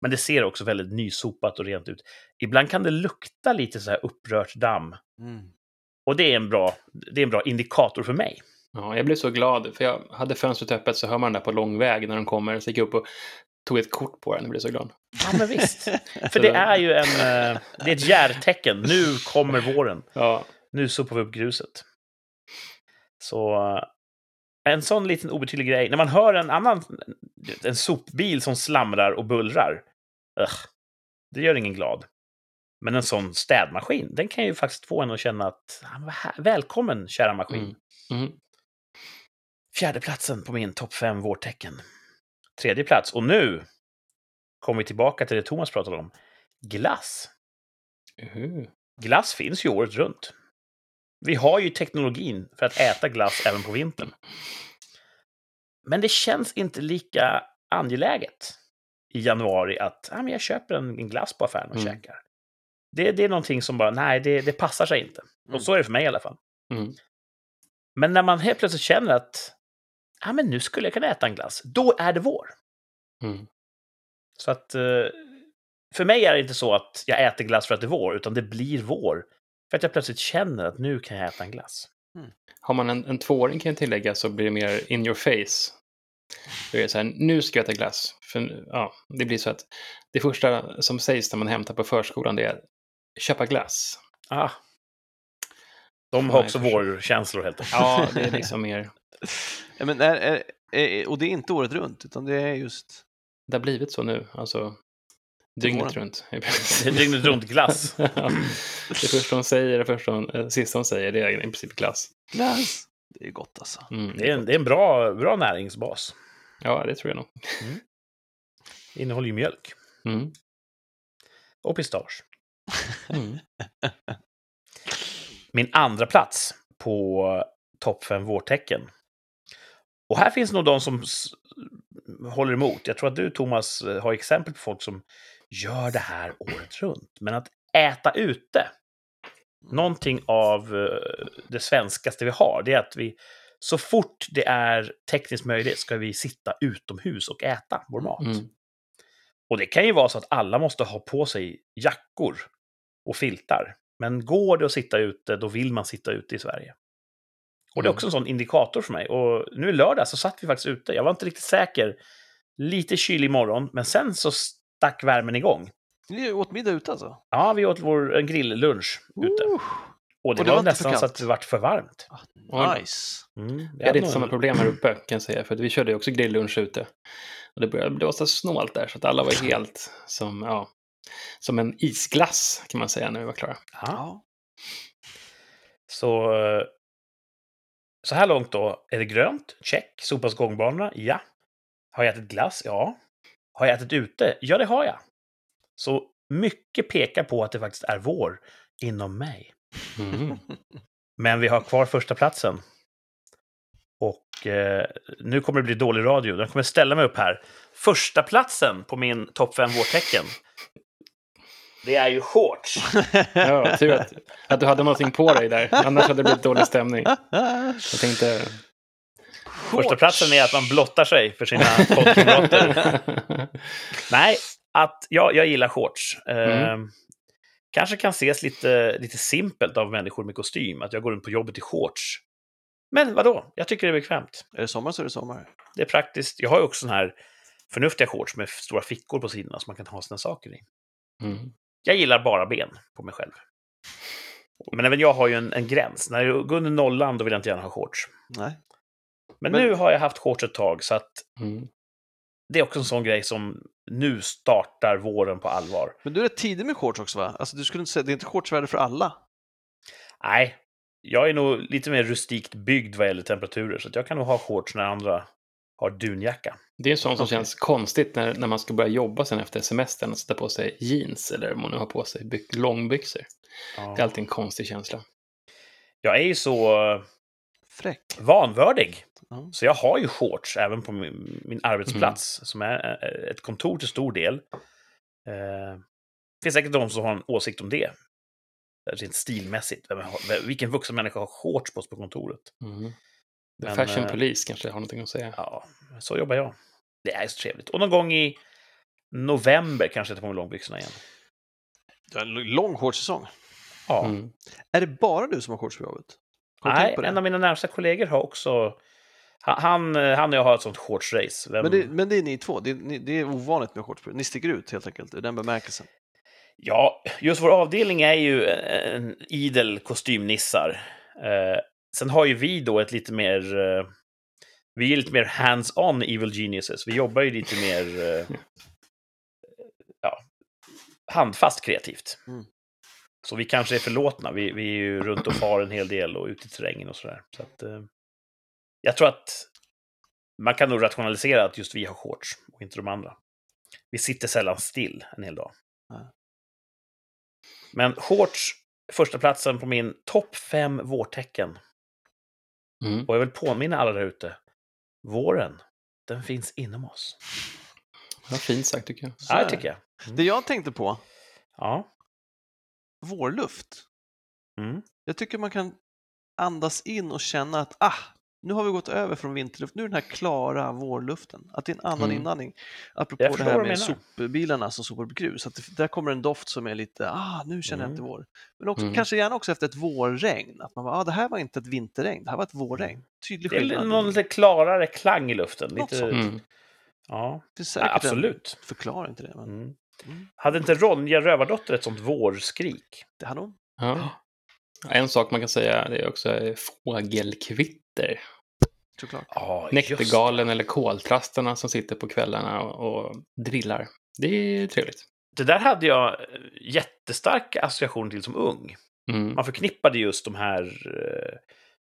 Men det ser också väldigt nysopat och rent ut. Ibland kan det lukta lite så här upprört damm. Mm. Och det är en bra, det är en bra indikator för mig. Ja, jag blev så glad, för jag hade fönstret öppet så hör man den där på lång väg när de kommer. Så gick jag upp och tog ett kort på den och blev så glad. Ja, men visst. (laughs) För det är ju en, eh, det är ett järtecken. Nu kommer våren. Ja, Nu sopar vi upp gruset. Så eh, en sån liten obetydlig grej. När man hör en annan, en sopbil som slamrar och bullrar. Ugh, det gör ingen glad. Men en sån städmaskin, den kan ju faktiskt få en att känna att "Ah, välkommen kära maskin. Mm. Mm. Fjärde platsen på min topp fem vårtecken. Tredje plats, och nu kommer vi tillbaka till det Thomas pratade om. Glass. Uh. Glass finns ju året runt. Vi har ju teknologin för att äta glass även på vintern. Men det känns inte lika angeläget i januari att ah, men jag köper en, en glass på affären och Mm. käkar. Det, det är någonting som bara, nej, det, det passar sig inte. Mm. Och så är det för mig i alla fall. Mm. Men när man helt plötsligt känner att ah, men nu skulle jag kunna äta en glass, då är det vår. Mm. Så att eh, för mig är det inte så att jag äter glass för att det är vår, utan det blir vår. För att jag plötsligt känner att nu kan jag äta en glass. Har man en, en tvååring kan jag tillägga så blir det mer in your face. Då är det så här, nu ska jag äta glass. För, ja, det blir så att det första som sägs när man hämtar på förskolan det är köpa glass. Ah. De Ja, har också vårkänslor helt enkelt. Ja, (laughs) det är liksom mer, Ja, men är, är, är, och det är inte året runt, utan det är just... det har blivit så nu. Alltså, dygnet runt. (laughs) Det är dygnet runt glass. (laughs) Ja. det första hon säger, det första hon, eh, sista hon säger, det är i princip glass. Glass! Det är gott alltså. Mm. Det är en, det är en bra, bra näringsbas. Ja, det tror jag nog. Det innehåller ju mjölk Mm. och pistage. Mm. (laughs) Min andra plats på topp fem vårtecken. Och här finns nog de som håller emot. Jag tror att du, Thomas, eh, har exempel på folk som gör det här året runt. Men att äta ute, någonting av eh, det svenskaste vi har, det är att vi så fort det är tekniskt möjligt ska vi sitta utomhus och äta vår mat. Mm. Och det kan ju vara så att alla måste ha på sig jackor och filtar. Men går det att sitta ute, då vill man sitta ute i Sverige. Och det är också en sån indikator för mig. Och nu i lördag så satt vi faktiskt ute. Jag var inte riktigt säker. Lite kylig morgon, men sen så stack värmen igång. Ni åt middag ute alltså? Ja, vi åt vår en grilllunch ute. Uh, Och det, och det var, var nästan så att det vart för varmt. Ja. nice. Mm, Vi hade hade inte samma problem här uppe kan jag säga, för att vi körde ju också grilllunch ute. Och det, började, det var så snålt där så att alla var helt som, ja, som en isglass kan man säga när vi var klara. Ja. Ja. Så, eh, så här långt då är det grönt, check. Sopas gångbanorna, ja. Har jag ätit glass? Ja. Har jag ätit ute? Ja, det har jag. Så mycket pekar på att det faktiskt är vår inom mig. Mm. Men vi har kvar första platsen. Och eh, nu kommer det bli dålig radio. Jag kommer ställa mig upp här. Första platsen på min topp 5 vårtecken. Det är ju shorts. (laughs) Ja, tur att, att du hade någonting på dig där. Annars hade det blivit dålig stämning. Jag tänkte... Första platsen är att man blottar sig för sina poddkamrater. (laughs) Nej, att ja, jag gillar shorts. Eh, Mm. Kanske kan ses lite, lite simpelt av människor med kostym, att jag går runt på jobbet i shorts. Men vadå? Jag tycker det är bekvämt. Är det sommar så är det sommar. Det är praktiskt. Jag har ju också sån här förnuftiga shorts med stora fickor på sidorna som man kan ha sina saker i. Mm. Jag gillar bara ben på mig själv. Men även jag har ju en, en gräns. När jag går under nollan, då vill jag inte gärna ha shorts. Nej. Men, Men- nu har jag haft shorts ett tag, så att Mm. det är också en sån grej som nu startar våren på allvar. Men du är rätt tidig med shorts också va? Alltså du skulle inte säga, det är inte shortsväder för alla. Nej, jag är nog lite mer rustikt byggd vad gäller temperaturer, så jag kan nog ha shorts när andra har dunjacka. Det är en sån som Okej. känns konstigt när, när man ska börja jobba sen efter semestern och sätta på sig jeans eller om man nu har på sig byx, långbyxor. Det är alltid en konstig känsla. Jag är ju så Fräck. vanvördig, Ja. så jag har ju shorts även på min, min arbetsplats, som är ett kontor till stor del. Eh, Det finns säkert de som har en åsikt om det. Rent stilmässigt. Vem har, vem- vilken vuxen människa har shorts på sig på kontoret? Mm. The Men, Fashion eh, Police kanske har någonting att säga. Ja, så jobbar jag. Det är så trevligt. Och någon gång i november kanske jag tar på mig långbyxorna igen. Det är en lång shortssäsong. Ja. Mm. Är det bara du som har shorts på jobbet? Har du Nej, på en av mina närmsta kollegor har också... Han, han, han och jag har ett sånt shortsrace. Vem... Men, det, men det är ni två, det är, ni, det är ovanligt med shorts. Ni sticker ut helt enkelt i den bemärkelsen. Ja, just vår avdelning är ju en idel kostymnissar. Sen har ju vi då ett lite mer... Eh, vi är lite mer hands-on evil geniuses. Vi jobbar ju lite mer... Eh, ja, handfast kreativt. Mm. Så vi kanske är förlåtna. Vi, vi är ju runt och far en hel del och ute i terrängen och sådär. Så att, eh, jag tror att man kan nog rationalisera att just vi har shorts och inte de andra. Vi sitter sällan still en hel dag. Men shorts, första platsen på min topp fem vårtecken. Mm. Och jag vill påminna alla där ute. Våren, den finns inom oss. Vad fint sagt tycker jag. Så Ja, det tycker jag. Det jag tänkte på, Ja. vårluft. Mm. Jag tycker man kan andas in och känna att ah, nu har vi gått över från vinterluft, nu är den här klara vårluften. Att det är en annan Mm. inandning. Jag Apropå det här med sopbilarna som sopar upp grus, att det, där kommer en doft som är lite, ah, nu känner jag Mm. efter vår. Men också, Mm. kanske gärna också efter ett vårregn, att man bara, ah, det här var inte ett vinterregn, det här var ett vårregn. Tydlig Det är skillnad. någon lite klarare klang i luften. Något Lite, sånt. Mm. Ja, Det finns ja, säkert absolut. en förklaring till det, men Mm. Mm. Hade inte Ronja Rövardotter ett sånt vårskrik? det hade hon. Ja. En sak man kan säga det är också eh, fågelkvitter. Såklart. Näktergalen eller koltrastarna som sitter på kvällarna och, och drillar. Det är trevligt. Det där hade jag eh, jättestark association till som ung. Mm. Man förknippade just de här eh,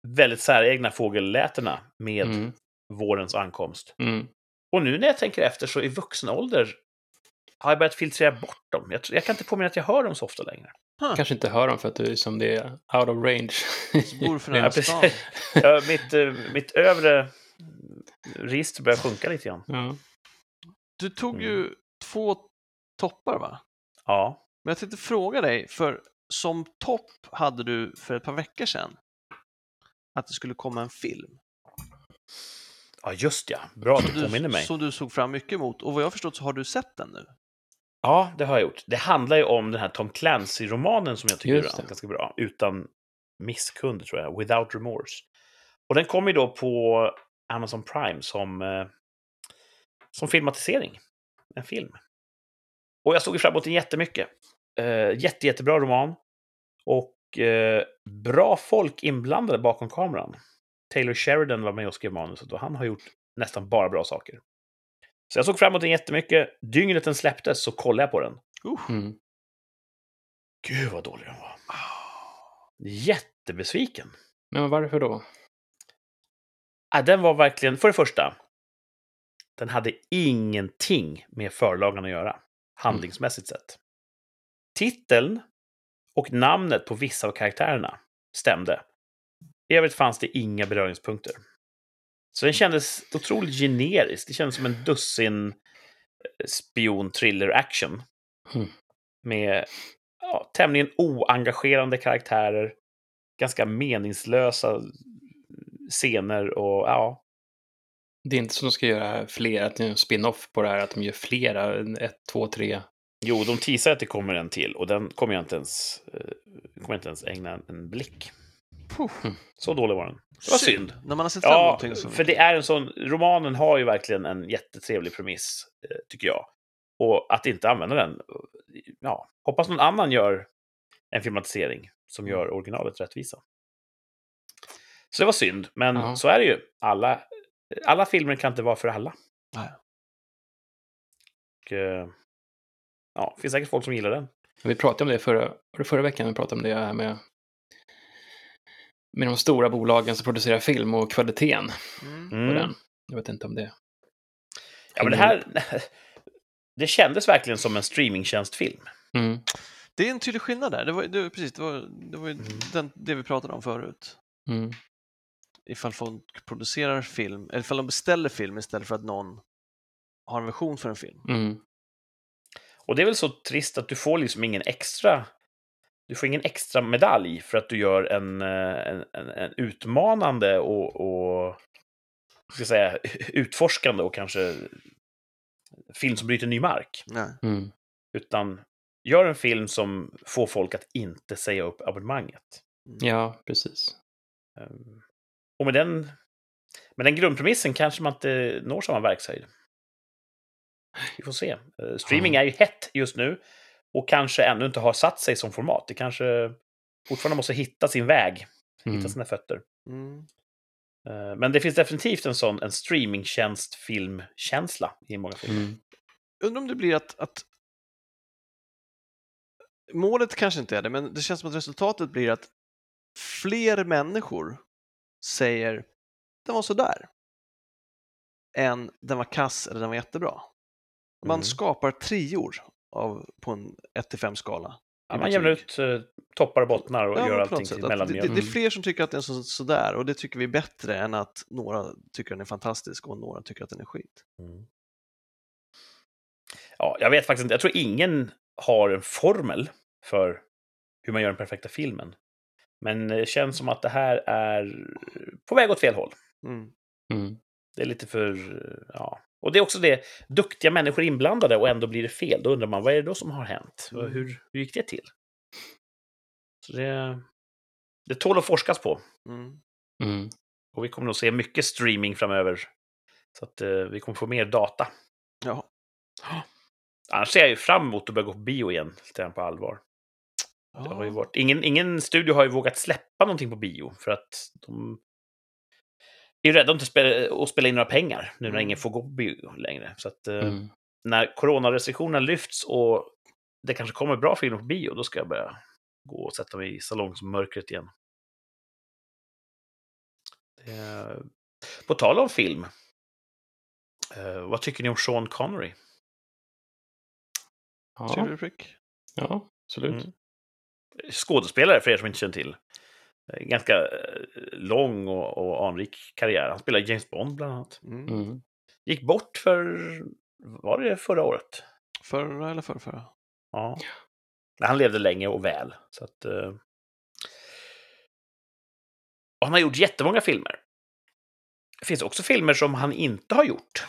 väldigt säregna fågellätena med Mm. vårens ankomst. Mm. Och nu när jag tänker efter så i vuxen ålder har jag börjat filtrera bort dem. Jag, jag kan inte påminna att jag hör dem så ofta längre. Kanske inte hör dem för att du är som det är out of range. Bor för (laughs) Ja, precis. Ja, mitt, eh, mitt övre register börjar sjunka lite grann. ja. Du tog Mm. ju två toppar va? Ja. Men jag tänkte fråga dig, för som topp hade du för ett par veckor sedan att det skulle komma en film. ja, just ja. Bra att du Som påminner du, mig. som du såg fram mycket emot. Och vad jag förstått så har du sett den nu. Ja, det har jag gjort. Det handlar ju om den här Tom Clancy-romanen som jag tycker är ganska bra. Utan misskund, tror jag. Without Remorse. Och den kommer ju då på Amazon Prime som, eh, som filmatisering. En film. Och jag såg ju fram emot den jättemycket. Eh, jätte, jättebra roman. Och eh, bra folk inblandade bakom kameran. Taylor Sheridan var med och skrev manuset och han har gjort nästan bara bra saker. Så jag såg fram emot den jättemycket. Dygnet den släpptes så kollade jag på den. Uh. Mm. Gud vad dålig den var. Jättebesviken. Men varför då? Äh, den var verkligen, för det första, den hade ingenting med förlagan att göra, handlingsmässigt sett. Titeln och namnet på vissa av karaktärerna stämde. I övrigt fanns det inga beröringspunkter. Så den kändes otroligt generisk. Det kändes som en dussin eh, spion thriller action. Mm. Med ja, tämligen oengagerande karaktärer. Ganska meningslösa scener och ja. Det är inte som de ska göra fler, att det är en spin-off på det här, att de gör flera, ett, två, tre. Jo, de teasar att det kommer en till och den kommer jag inte ens, eh, kommer jag inte ens ägna en blick. Puh. Så dålig var den. Det var synd. När man har sett fram Ja, någonting så... för det är en sån, romanen har ju verkligen en jättetrevlig premiss, eh, tycker jag. Och att inte använda den, ja, hoppas någon annan gör en filmatisering som gör originalet rättvisa. Så det var synd, men Ja. så är det ju. Alla, alla filmer kan inte vara för alla. Nej. Och, eh, ja, det finns säkert folk som gillar den. Vi pratade om det förra, var det förra veckan, vi pratade om det här med, med de stora bolagen som producerar film och kvaliteten Mm. på den. Jag vet inte om det... Ja, men det här... (laughs) Det kändes verkligen som en streamingtjänstfilm. Mm. Det är en tydlig skillnad där. Det var, det, var- precis, det var, det, var ju Mm. den, det vi pratade om förut. Mm. Ifall folk producerar film, eller ifall de beställer film istället för att någon har en version för en film. Mm. Och det är väl så trist att du får liksom ingen extra... Du får ingen extra medalj för att du gör en, eh, en, en, en utmanande och, och ska säga, (laughs) utforskande och kanske film som bryter ny mark. Nej. Mm. Utan gör en film som får folk att inte säga upp abonnemanget. Ja, precis. Ehm, Och med den, med den grundpremissen kanske man inte når samma verkshöjd. Vi får se. Eh, Streaming är ju hett just nu och kanske ännu inte har satt sig som format. Det kanske fortfarande måste hitta sin väg, Mm. hitta sina fötter. Mm. Eh, Men det finns definitivt en sån en streamingtjänst-filmkänsla i många filmer. Mm. Undrar om det blir att, att målet kanske inte är det, men det känns som att resultatet blir att fler människor säger den var sådär än den var kass eller den var jättebra. Man Mm. skapar trior av, på en 1-5-skala. Ja, man jämnar ut eh, toppar och bottnar och Ja, gör allting till Att det, mellanmjölk. det, det är fler som tycker att den är så, sådär och det tycker vi är bättre än att några tycker den är fantastisk och några tycker att den är skit. Mm. Ja, jag vet faktiskt inte. Jag tror ingen har en formel för hur man gör den perfekta filmen. Men det känns som att det här är på väg åt fel håll. Mm. Mm. Det är lite för... Ja. Och det är också det, duktiga människor inblandade och ändå blir det fel. Då undrar man, vad är det då som har hänt? Mm. Hur, hur gick det till? Så det, det tål att forskas på. Mm. Mm. Och vi kommer nog se mycket streaming framöver. Så att eh, vi kommer få mer data. Ja. Annars ser jag ju fram emot att börja gå på bio igen, lite på allvar. Det har ju varit, ingen, ingen studio har ju vågat släppa någonting på bio, för att de är ju rädda att inte spela, att spela in några pengar nu när Mm. ingen får gå på bio längre. Så att eh, Mm. när coronarestriktionerna lyfts och det kanske kommer bra filmer på bio, då ska jag börja gå och sätta mig i salongsmörkret igen. Det, på tal om film, eh, vad tycker ni om Sean Connery? Ja. Ja, absolut. Mm. skådespelare, för er som inte känner till. Eh, Ganska eh, lång och, och anrik karriär. Han spelade James Bond bland annat. Mm. Mm. Gick bort för, var det förra året? Förra eller förrförra? Ja. Men Han levde länge och väl. Så att, och han har gjort jättemånga filmer. Det finns också filmer som han inte har gjort,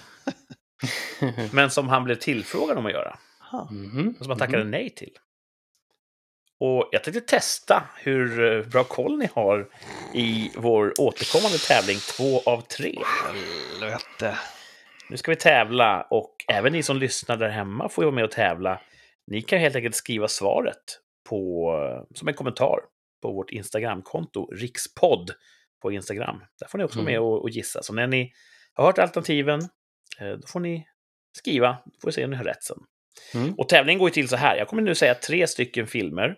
(laughs) men som han blev tillfrågad om att göra. Aha. Mhm. Som han tackade Mhm. nej till. Och jag tänkte testa hur eh, bra koll ni har i vår återkommande tävling två av tre. Helvete. Nu ska vi tävla och även ni som lyssnar där hemma får ju vara med och tävla. Ni kan helt enkelt skriva svaret på, eh, som en kommentar på vårt Instagramkonto, rikspodd på Instagram. Där får ni också vara med Mm. och, och gissa. Så när ni har hört alternativen, eh, då får ni skriva. Då får vi se om ni har rätt sen. Mm. Och tävlingen går ju till så här. Jag kommer nu säga tre stycken filmer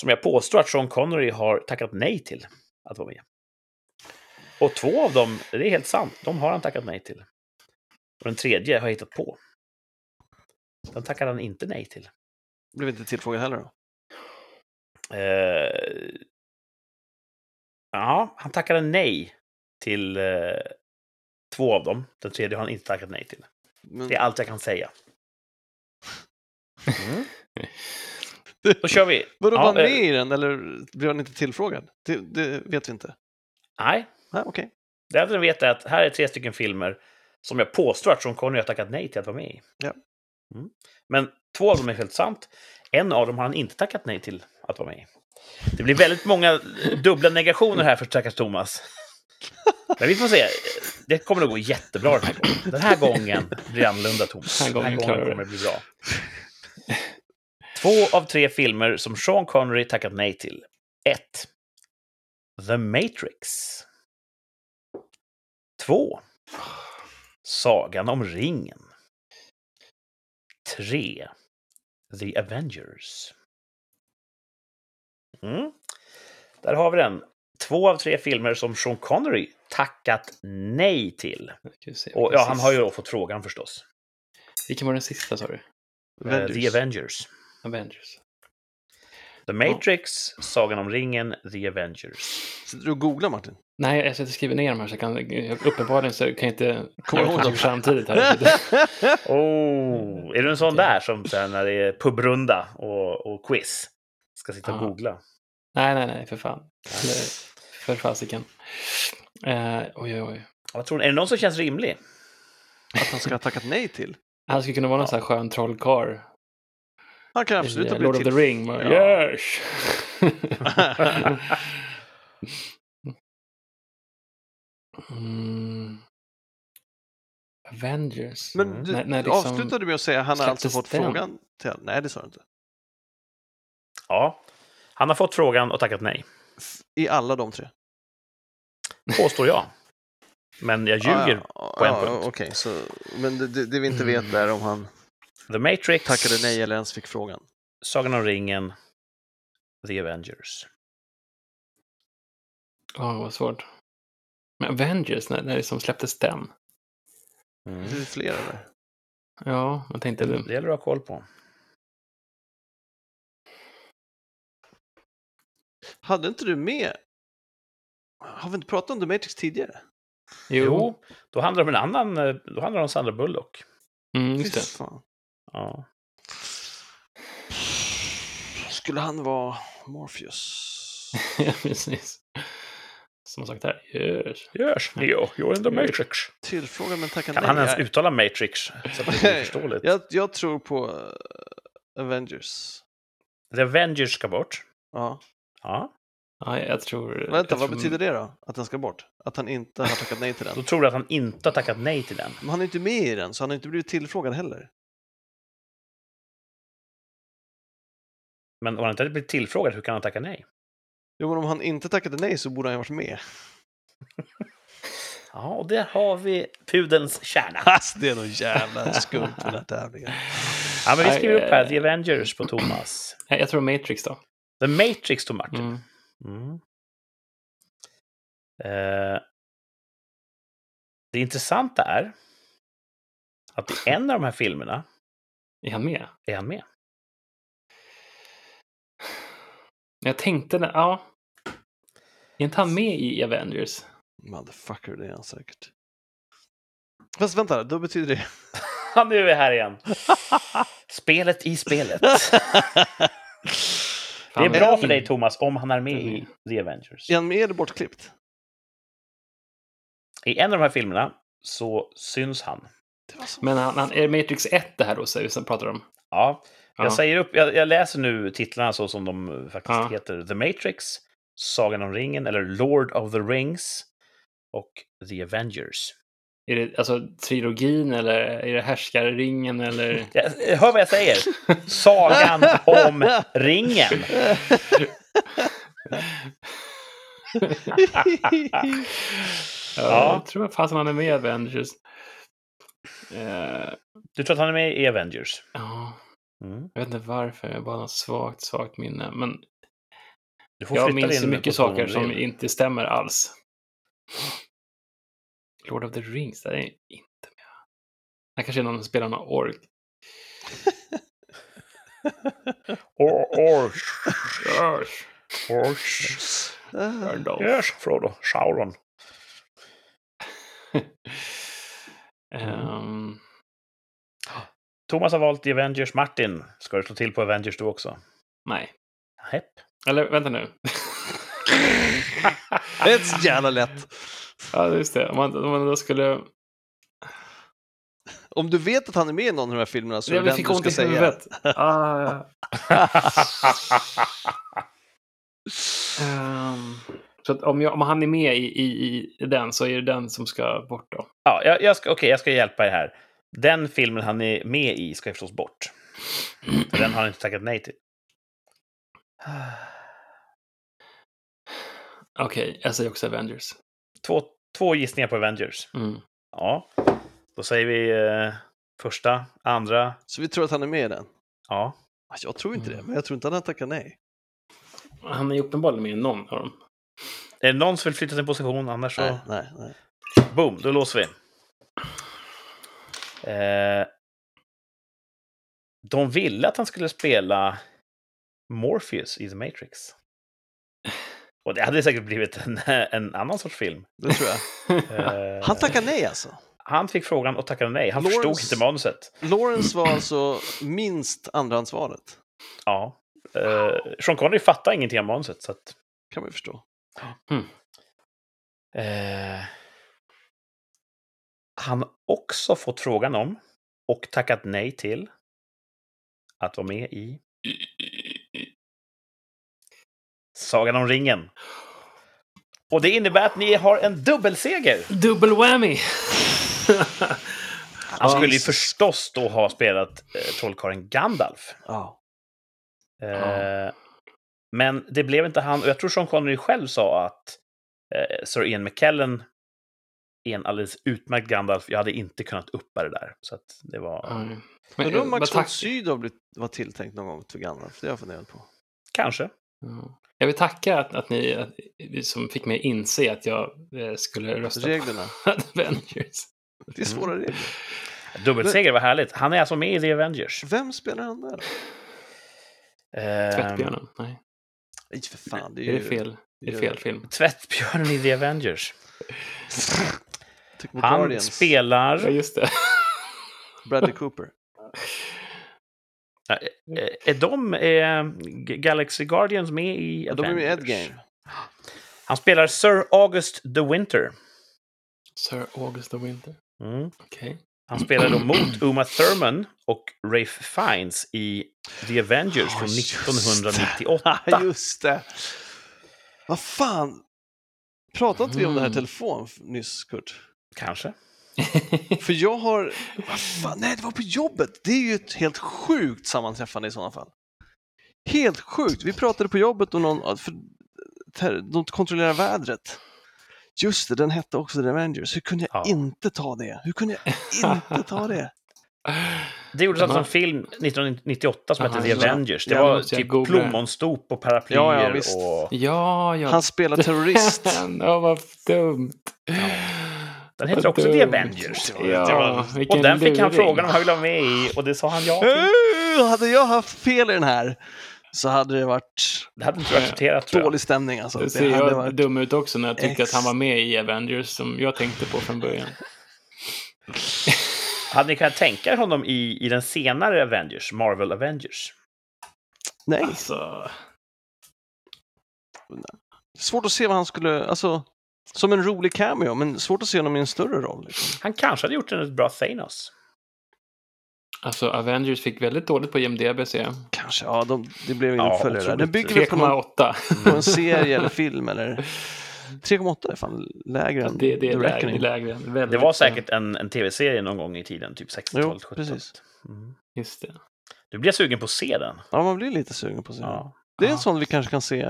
som jag påstår att Sean Connery har tackat nej till att vara med. Och två av dem, det är helt sant, de har han tackat nej till. Och den tredje har jag hittat på. Den tackade han inte nej till. Blev inte tillfrågad heller då? Eh, ja, han tackade nej till eh, två av dem. Den tredje har han inte tackat nej till. Men, Det är allt jag kan säga. Mm. (laughs) Då kör vi. Vadå, Ja, var han eh, med i den eller blev han inte tillfrågad? Det, det vet vi inte. Nej, Nej, okej. det enda jag vet är att här är tre stycken filmer som jag påstår att Sean Connery har tackat nej till att vara med i. Ja. Mm. Men två av dem är helt sant. En av dem har han inte tackat nej till att vara med i. Det blir väldigt många dubbla negationer här för stackars Thomas. Men vi får se. Det kommer nog gå jättebra den här gången. Den här gången blir det annorlunda, Thomas. Den här gången klarar vi kommer det bli bra. Två av tre filmer som Sean Connery tackat nej till. 1. The Matrix. 2. Sagan om ringen. 3. The Avengers. Mm. Där har vi den. Två av tre filmer som Sean Connery tackat nej till. Se, Och ja, han har ju då fått frågan förstås. Vilken var den sista sa du? Eh, The Avengers. Avengers. Avengers. The Matrix, Sagan om ringen, The Avengers. Sitter du och googlar Martin? Nej, jag sätter skriver ner dem här så jag kan uppenbarligen så kan jag inte (laughs) Kommer göra ihåg dem. samtidigt. Här. (laughs) Oh, är du en sån där som här, när det är pubrunda och, och quiz ska sitta och Ja. googla? nej, nej, nej, för fan. (laughs) För fasiken. Eh, oj, oj, oj. Vad tror ni? Är det någon som känns rimlig? Att han ska ha tackat nej till? Han skulle kunna vara någon sån här skön trollkarl. Han kan absolut ha eh, Lord blivit of the till... Ring. Ja. Yes! (laughs) mm. Avengers. Men du När- när liksom avslutade med att säga att han har alltså fått den? frågan till... Nej, det sa du inte. Ja, han har fått frågan och tackat nej. I alla de tre? Påstår jag. Men jag ljuger. Ah, på en ja, punkt. Okej, så... Men det, det, det vi inte vet är om han The Matrix, tackade nej eller ens fick frågan. Sagan om ringen, The Avengers. Ja, vad svårt. Men Avengers, när, när liksom släpptes den? Mm. Det är flera där. Ja, jag tänkte... Det gäller att ha koll på. Hade inte du med... Har vi inte pratat om The Matrix tidigare? Jo, då handlar det om en annan, eh, då handlar det om Sandra Bullock. Mm, just det. fan. Ja. Skulle han vara Morpheus? (laughs) ja, precis. Som har sagt här. Yes. Yes, Neo, you're in the Matrix. Tillfrågad men tackade Kan nej. han ens uttala Matrix? Så att det blir (laughs) förståeligt. jag, jag tror på eh, Avengers. The Avengers ska bort. Ja. Ja. Ja, jag tror... Vänta, jag vad tror- betyder det då? Att den ska bort? Att han inte har tackat nej till Då den? tror du att han inte har tackat nej till den. Men han är inte med i den, så han har inte blivit tillfrågad heller. Men om han inte hade blivit tillfrågad, hur kan han tacka nej? Jo, men om han inte tackade nej så borde han ju varit med. (laughs) Ja, och där har vi pudelns kärna. (laughs) Alltså, det är nog jävla skumt med den här tävlingen. Ja, men vi skriver upp här, Nej, The Avengers på Thomas. (clears throat) Nej, Jag tror Matrix då. The Matrix tog Martin. Mm. Mm. Eh, det intressanta är att i (laughs) en av de här filmerna Är han med? är han med. Jag tänkte... Ja. Är inte han med i Avengers? Motherfucker, det är han säkert. Fast vänta, då betyder det... (laughs) Nu är vi här igen. (laughs) Spelet i spelet. Det är bra för dig, Thomas, om han är med i The Avengers. Är han med eller bortklippt? I en av de här filmerna så syns han. Men han, han, är det Matrix 1 det här då, så- som pratar om? Ja, jag, Ja. säger upp, jag, jag läser nu titlarna så som de faktiskt Ja. heter. The Matrix, Sagan om ringen, eller Lord of the Rings och The Avengers. Är det alltså trilogin eller är det Härskarringen eller? Jag, hör vad jag säger! Sagan om ringen! Ja, (laughs) Ja. Jag tror fan han är med i Avengers. Eh, Du tror att han är med i Avengers? ja, Mm. jag vet inte varför, jag har bara något svagt, svagt minne. Men jag minns din mycket saker som inte stämmer alls. Lord of the Rings, där är inte med. Det kanske är någon som spelar någon ork. (laughs) Or, or, Yes. or, Ah, Gandalf. yes, Frodo, Sauron. (laughs) Ehm, (gasps) Thomas har valt Avengers. Martin, ska du slå till på Avengers du också? nej. Hepp. Eller vänta nu. (laughs) Det är så jävla lätt. Ja, just det. Om man, om man då skulle... Om du vet att han är med i någon av de här filmerna så är Jag det den fick du ont ska i säga. huvudet. (laughs) Ah, Ehm, så att om, jag, om han är med i, i, i den så är det den som ska bort då. ja, jag, jag ska, okej, jag ska hjälpa er här. Den filmen han är med i ska förstås bort. (clears throat) För den har han inte tackat nej till. Okej, jag säger också Avengers. Två, två gissningar på Avengers. Mm. Ja. Då säger vi eh, första, andra, Så vi tror att han är med i den? ja. Alltså, Jag tror inte Mm. det, men jag tror inte att han tackar nej. Han är ju uppenbarligen med i någon av dem. Är det någon som vill flytta sin position? Annars så... Nej, nej, nej. Boom, då låser vi. Eh, de ville att han skulle spela Morpheus i The Matrix. Och det hade säkert blivit en, en annan sorts film. Det tror jag. Eh, Han tackar nej alltså. han fick frågan och tackade nej. Han Lawrence- förstod inte manuset. Lawrence var alltså minst andrahandsvalet. Ja. Eh, Sean Connery fattade ingenting av manuset. Så att, Kan man ju förstå. eh, han har också fått frågan om och tackat nej till att vara med i Sagan om ringen. Och det innebär att ni har en dubbelseger. Dubbel whammy! Han skulle ju förstås då ha spelat eh, trollkarlen Gandalf. Ja. Eh, Men det blev inte han. Och jag tror Sean Connery själv sa att eh, Sir Ian McKellen är en alldeles utmärkt Gandalf. Jag hade inte kunnat uppa det där. Så att det var Nej. Men då eh, Max von Sydow var tilltänkt någon gång för Gandalf. Det har jag funderat på. kanske. Ja. Jag vill tacka att, att ni att, som fick mig inse att jag eh, skulle rösta Reglerna. på (laughs) Avengers. Det är svåra regler. Dubbelseger var härligt. Han är alltså med i The Avengers. Vem spelar han där? Eh, Tvättbjörnen? Nej, Nej, för fan. Det är, är ju... det fel? Det är Ja. fel film. Tvättbjörnen i The Avengers. Han Guardians. Ja, spelar... just det. Bradley Cooper. (laughs) Eh, Är de eh, G- Galaxy Guardians med i Ja, de är med i Avengers? Endgame. Han spelar Sir August the Winter. Sir August the Winter. Mm. Okej. Han spelar då mot (clears throat) Uma Thurman och Rafe Fiennes i The Avengers Ja, från just 1998. (laughs) Ja, just det. Vad fan. Pratade inte vi om det här i Mm. telefon nyss, Kurt? Kanske. (laughs) För jag har... Vad fan? Nej, det var på jobbet. Det är ju ett helt sjukt sammanträffande i sådana fall. Helt sjukt. Vi pratade på jobbet om någon... För, de kontrollerar vädret. Just det, den hette också The Avengers. Hur kunde jag Ja. inte ta det? Hur kunde jag inte ta det? Det gjordes alltså en film 1998 som hette The. Avengers. Det Ja, var typ googla. plommonstop och paraplyer Ja, ja, visst. och... Ja, ja. Han spelar terrorist. (laughs) Ja, vad dumt. Den heter också The dumt. Avengers. Ja, Och den fick han frågan om han ville vara med i och det sa han ja till. Uh, hade jag haft fel i den här så hade det varit Det hade inte jag. dålig stämning. Alltså. Det ser hade jag varit... dum ut också när jag tyckte Ex- att han var med i Avengers som jag tänkte på från början. (laughs) Hade ni kunnat tänka er honom i, i den senare Avengers, Marvel Avengers? Nej, Alltså, svårt att se vad han skulle... Alltså, som en rolig cameo, men svårt att se honom i en större roll. Liksom. Han kanske hade gjort en bra Thanos. alltså Avengers fick väldigt dåligt på IMDB ser jag. Kanske, ja, de, det blev ingen Ja, uppföljare där. Den bygger på, någon, 3,8. på en serie eller film eller... 3,8 är fan lägre än Det, det är The lägre. Reckoning. lägre. Väldigt, Det var säkert en, en tv-serie någon gång i tiden, typ 60-talet, Jo, 70-talet. precis. Mm. Just det. Du blir sugen på att se den. Ja, man blir lite sugen på att se den. Ja. Det är en Ja. sån vi kanske kan se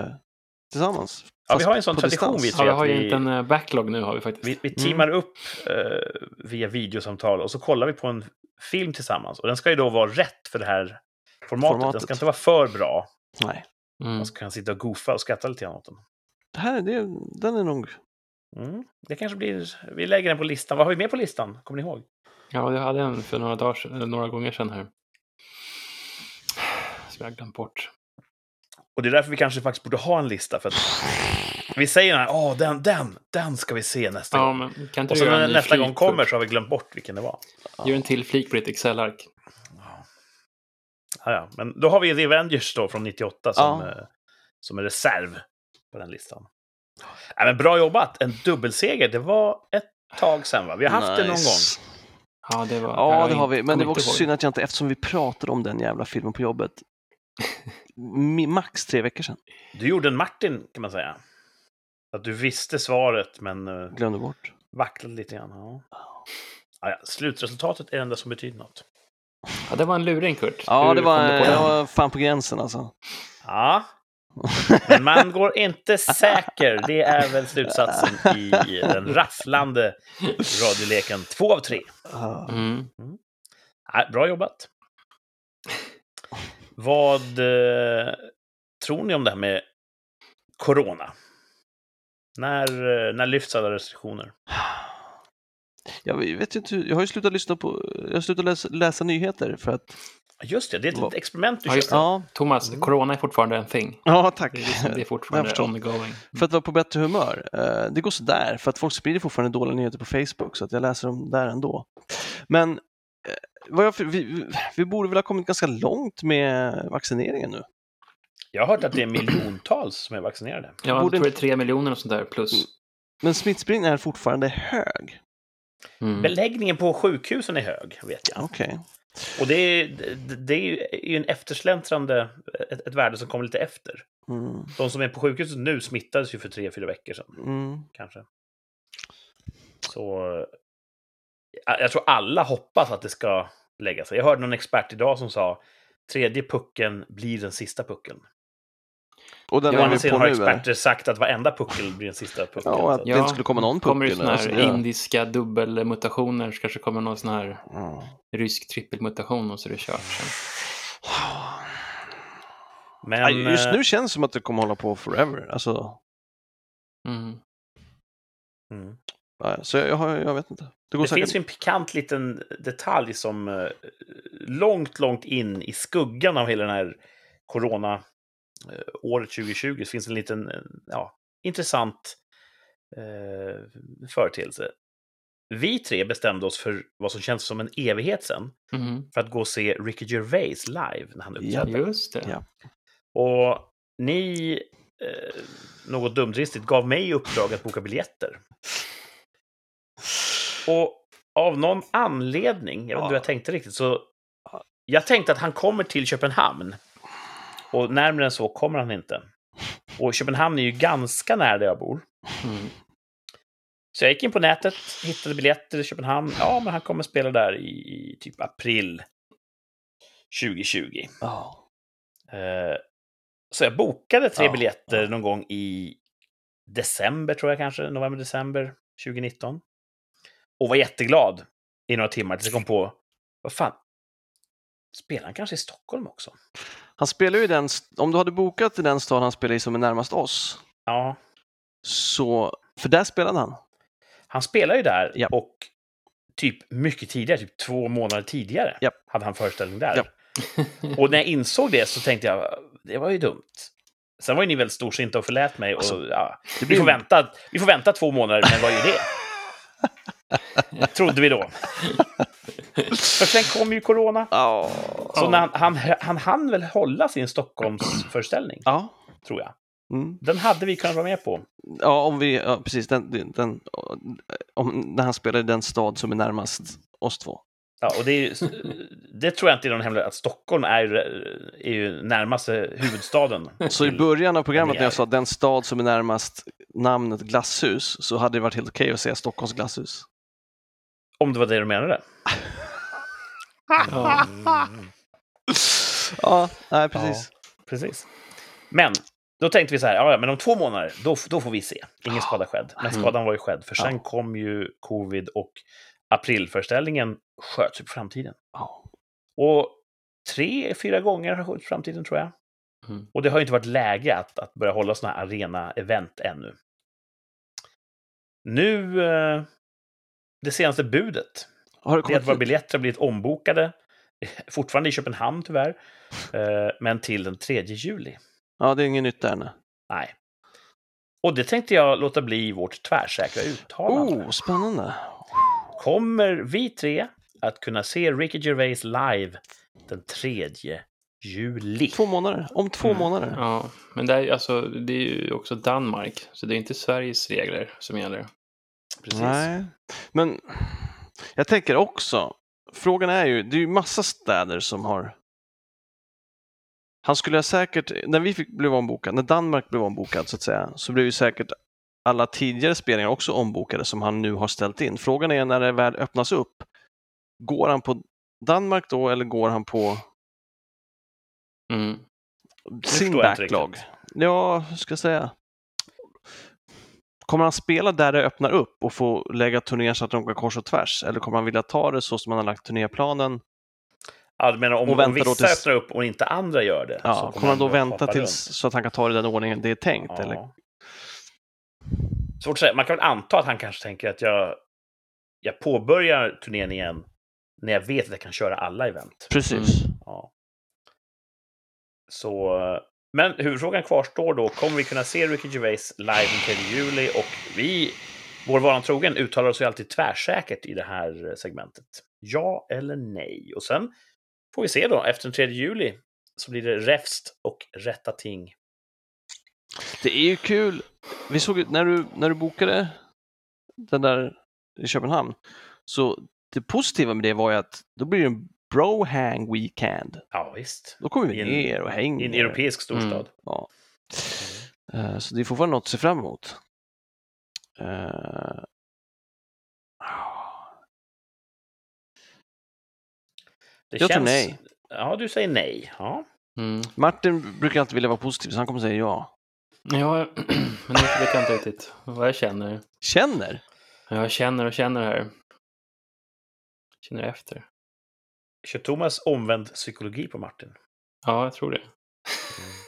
tillsammans. Ja, vi har en sån tradition distans. vi Ja, tre. vi att har ju vi, inte en eh, backlog nu har vi faktiskt. vi, vi Mm. teamar upp eh, via videosamtal och så kollar vi på en film tillsammans. Och den ska ju då vara rätt för det här formatet. Den Formatet. ska inte vara för bra. Nej. Mm. Man ska kunna sitta och goofa och skratta lite grann åt den. Det här, det, den är nog... Mm. Det kanske blir... Vi lägger den på listan. Vad har vi med på listan? Kommer ni ihåg? Ja, jag hade en för några, dagar, några gånger sedan här. Som jag glömt bort. Och det är därför vi kanske faktiskt borde ha en lista. För att Vi säger den här, åh, den, den, den ska vi se nästa Ja, gång. men kan inte Och så göra när nästa gång kommer så har vi glömt bort vilken det var. Gör en till flik på ditt Excel-ark. Ja, ja. Men då har vi The Avengers då från 98 som, Ja. eh, som är reserv på den listan. Ja, men bra jobbat! En dubbelseger, det var ett tag sedan va? Vi har haft det någon gång. Nice. Ja, det var... Ja, det har vi. Men det var också ihåg. synd att jag inte, eftersom vi pratade om den jävla filmen på jobbet, (laughs) max tre veckor sedan, Du gjorde en Martin, kan man säga. Att du visste svaret, men uh, glömde bort. vacklade lite grann. Ja. Ja, ja. Slutresultatet är det enda som betyder något. Ja, det var en luring, Kurt. Ja, Hur det var, kom du på det den? var fan på gränsen alltså. Ja, men man går inte säker. Det är väl slutsatsen i den rafflande radioleken. Två av tre. Ja. Mm. Nej, bra jobbat. Vad eh, tror ni om det här med corona? När, eh, när lyfts alla restriktioner? Jag vet inte, hur- jag har ju slutat lyssna på, jag har slutat läsa, läsa nyheter för att... Just det, det är ett litet experiment du Ja, just kör. Ja, Thomas, Mm. corona är fortfarande en thing. ja tack. Det är, liksom, det är fortfarande on the going. För att vara på bättre humör. Eh, Det går sådär, för att folk sprider fortfarande dåliga nyheter på Facebook, så att jag läser dem där ändå. Men jag, vi, vi borde väl ha kommit ganska långt med vaccineringen nu. Jag har hört att det är miljontals som är vaccinerade. Ja, jag Borde tror det är tre miljoner och sånt där plus. Men smittspridningen är fortfarande hög. Mm. Beläggningen på sjukhusen är hög, vet jag. Okej. Och det är, det är ju en eftersläntrande, ett, ett värde som kommer lite efter. Mm. De som är på sjukhuset nu smittades ju för tre, fyra veckor sedan, Mm. kanske. Så jag tror alla hoppas att det ska lägga sig. Jag hörde någon expert idag som sa tredje pucken blir den sista pucken. Och den Å är andra vi sidan på har nu. eller? experter sagt att varenda puckel blir den sista pucken. Ja, att det inte skulle komma någon kommer det puckel. såna här alltså, indiska dubbelmutationer så kanske kommer någon sån här Ja. rysk trippelmutation och så är det kört sen. Men Ja, Just eh, nu känns det som att det kommer hålla på forever. Alltså, Mm. mm. Ja, så jag, har- jag vet inte. Det går det säkert. finns ju en pikant liten detalj som eh, långt, långt in i skuggan av hela den här corona eh, året 2020 så finns en liten eh, ja, intressant eh, företeelse. Vi tre bestämde oss för vad som känns som en evighet sen Mhm. för att gå och se Ricky Gervais live när han Ja. uppträdde. Just det. Ja. Och ni, eh, något dumdristigt, gav mig uppdrag att boka biljetter. Och av någon anledning, jag vet inte hur jag tänkte riktigt, så jag tänkte att han kommer till Köpenhamn. Och närmare än så kommer han inte. Och Köpenhamn är ju ganska nära där jag bor. Mm. Så jag gick in på nätet, hittade biljetter i Köpenhamn. Ja, men han kommer spela där i, i typ april 2020. Ja. Eh, Så jag bokade tre Ja, biljetter någon gång i december, tror jag kanske, november, december 2019. Och var jätteglad i några timmar tills jag kom på, vad fan, spelar han kanske i Stockholm också? Han spelar ju i den, om du hade bokat i den stad han spelar i som är närmast oss, Ja, så, för där spelade han. han spelar ju där Ja. och typ mycket tidigare, typ två månader tidigare, Ja. hade han föreställning där. Ja. (laughs) Och när jag insåg det så tänkte jag, det var ju dumt. Sen var ju ni väldigt storsinta och förlät mig. Och, Alltså, ja, vi, får vänta, vi får vänta två månader, men vad är det? (laughs) Trodde vi då. För sen kom ju corona. Ja. Så när han, han, han hann väl hålla sin Stockholmsföreställning, Ja. tror jag. Mm. Den hade vi kunnat vara med på. Ja, om vi, ja, precis, den, den, den, om, när han spelar i den stad som är närmast oss två. Ja, och det, är, ju- det tror jag inte är någon hemlighet, att Stockholm är, ju- är ju närmaste huvudstaden. Så i början av programmet när är- jag sa den stad som är närmast namnet glasshus så hade det varit helt okej att säga Stockholms glasshus. Om det var det du menade. Ja. (laughs) Mm. Ja, nej precis. Precis. Men då tänkte vi så här, ja, ja, men om två månader, då, då får vi se. Ingen skada skedd. Men Mm. skadan var ju skedd, för sen Ja. kom ju covid och aprilföreställningen sköts på framtiden. Ja. Och tre, fyra gånger har skjutits framtiden, tror jag. Mm. Och det har ju inte varit läge att, att börja hålla sådana här arena-event ännu. Nu, eh, det senaste budet, Har det det är att våra biljetter har blivit ombokade, (laughs) fortfarande i Köpenhamn tyvärr, eh, men till den 3 juli. Ja, det är inget nytt där. Nej. Nej. Och det tänkte jag låta bli vårt tvärsäkra uttalande. Oh, spännande. Kommer vi tre att kunna se Ricky Gervais live den 3 juli? Två månader. Om två Mm. månader. Ja, men det är, alltså, det är ju också Danmark, så det är inte Sveriges regler som gäller. Precis. Nej, men jag tänker också, frågan är ju, det är ju massa städer som har han skulle ha säkert, när vi fick, blev ombokad, när Danmark blev ombokad så att säga, så blev ju säkert alla tidigare spelningar också ombokade som han nu har ställt in. Frågan är när det väl öppnas upp, går han på Danmark då eller går han på Mm. sin backlog? Ja, hur ska jag säga? Kommer han spela där det öppnar upp och få lägga turnén så att de går kors och tvärs? Eller kommer han vilja ta det så som han har lagt turnéplanen? Ja, du menar om, Och om vissa tills- öppnar upp och inte andra gör det? Ja, kommer han då vänta tills så att han kan ta det i den ordningen det är tänkt? Ja. Eller? Svårt att säga. Man kan väl anta att han kanske tänker att jag, jag påbörjar turnén igen när jag vet att jag kan köra alla event. Precis. Ja. Så, men huvudfrågan kvarstår då. Kommer vi kunna se Ricky Gervais live den 3 juli? Och vi, vår varan trogen, uttalar oss ju alltid tvärsäkert i det här segmentet. Ja eller nej? Och sen får vi se då, efter den 3 juli så blir det räfst och rätta ting. Det är ju kul. Vi såg ju, när du, när du bokade den där i Köpenhamn, så det positiva med det var ju att då blir det en bro-hang weekend. Ja, visst. Då kommer vi en- ner och hänger. I en europeisk storstad. Mm. Ja. Eh, Så det är fortfarande något att se fram emot. Eh, Det Jag tror nej. Ja, du säger nej. Ja. Mm. Martin brukar alltid vilja vara positiv, så han kommer säga ja. Ja, (clears throat) men nu vet jag inte riktigt vad jag känner. Känner? Jag känner och känner här. Känner efter. Kör Thomas omvänd psykologi på Martin? Ja, jag tror det.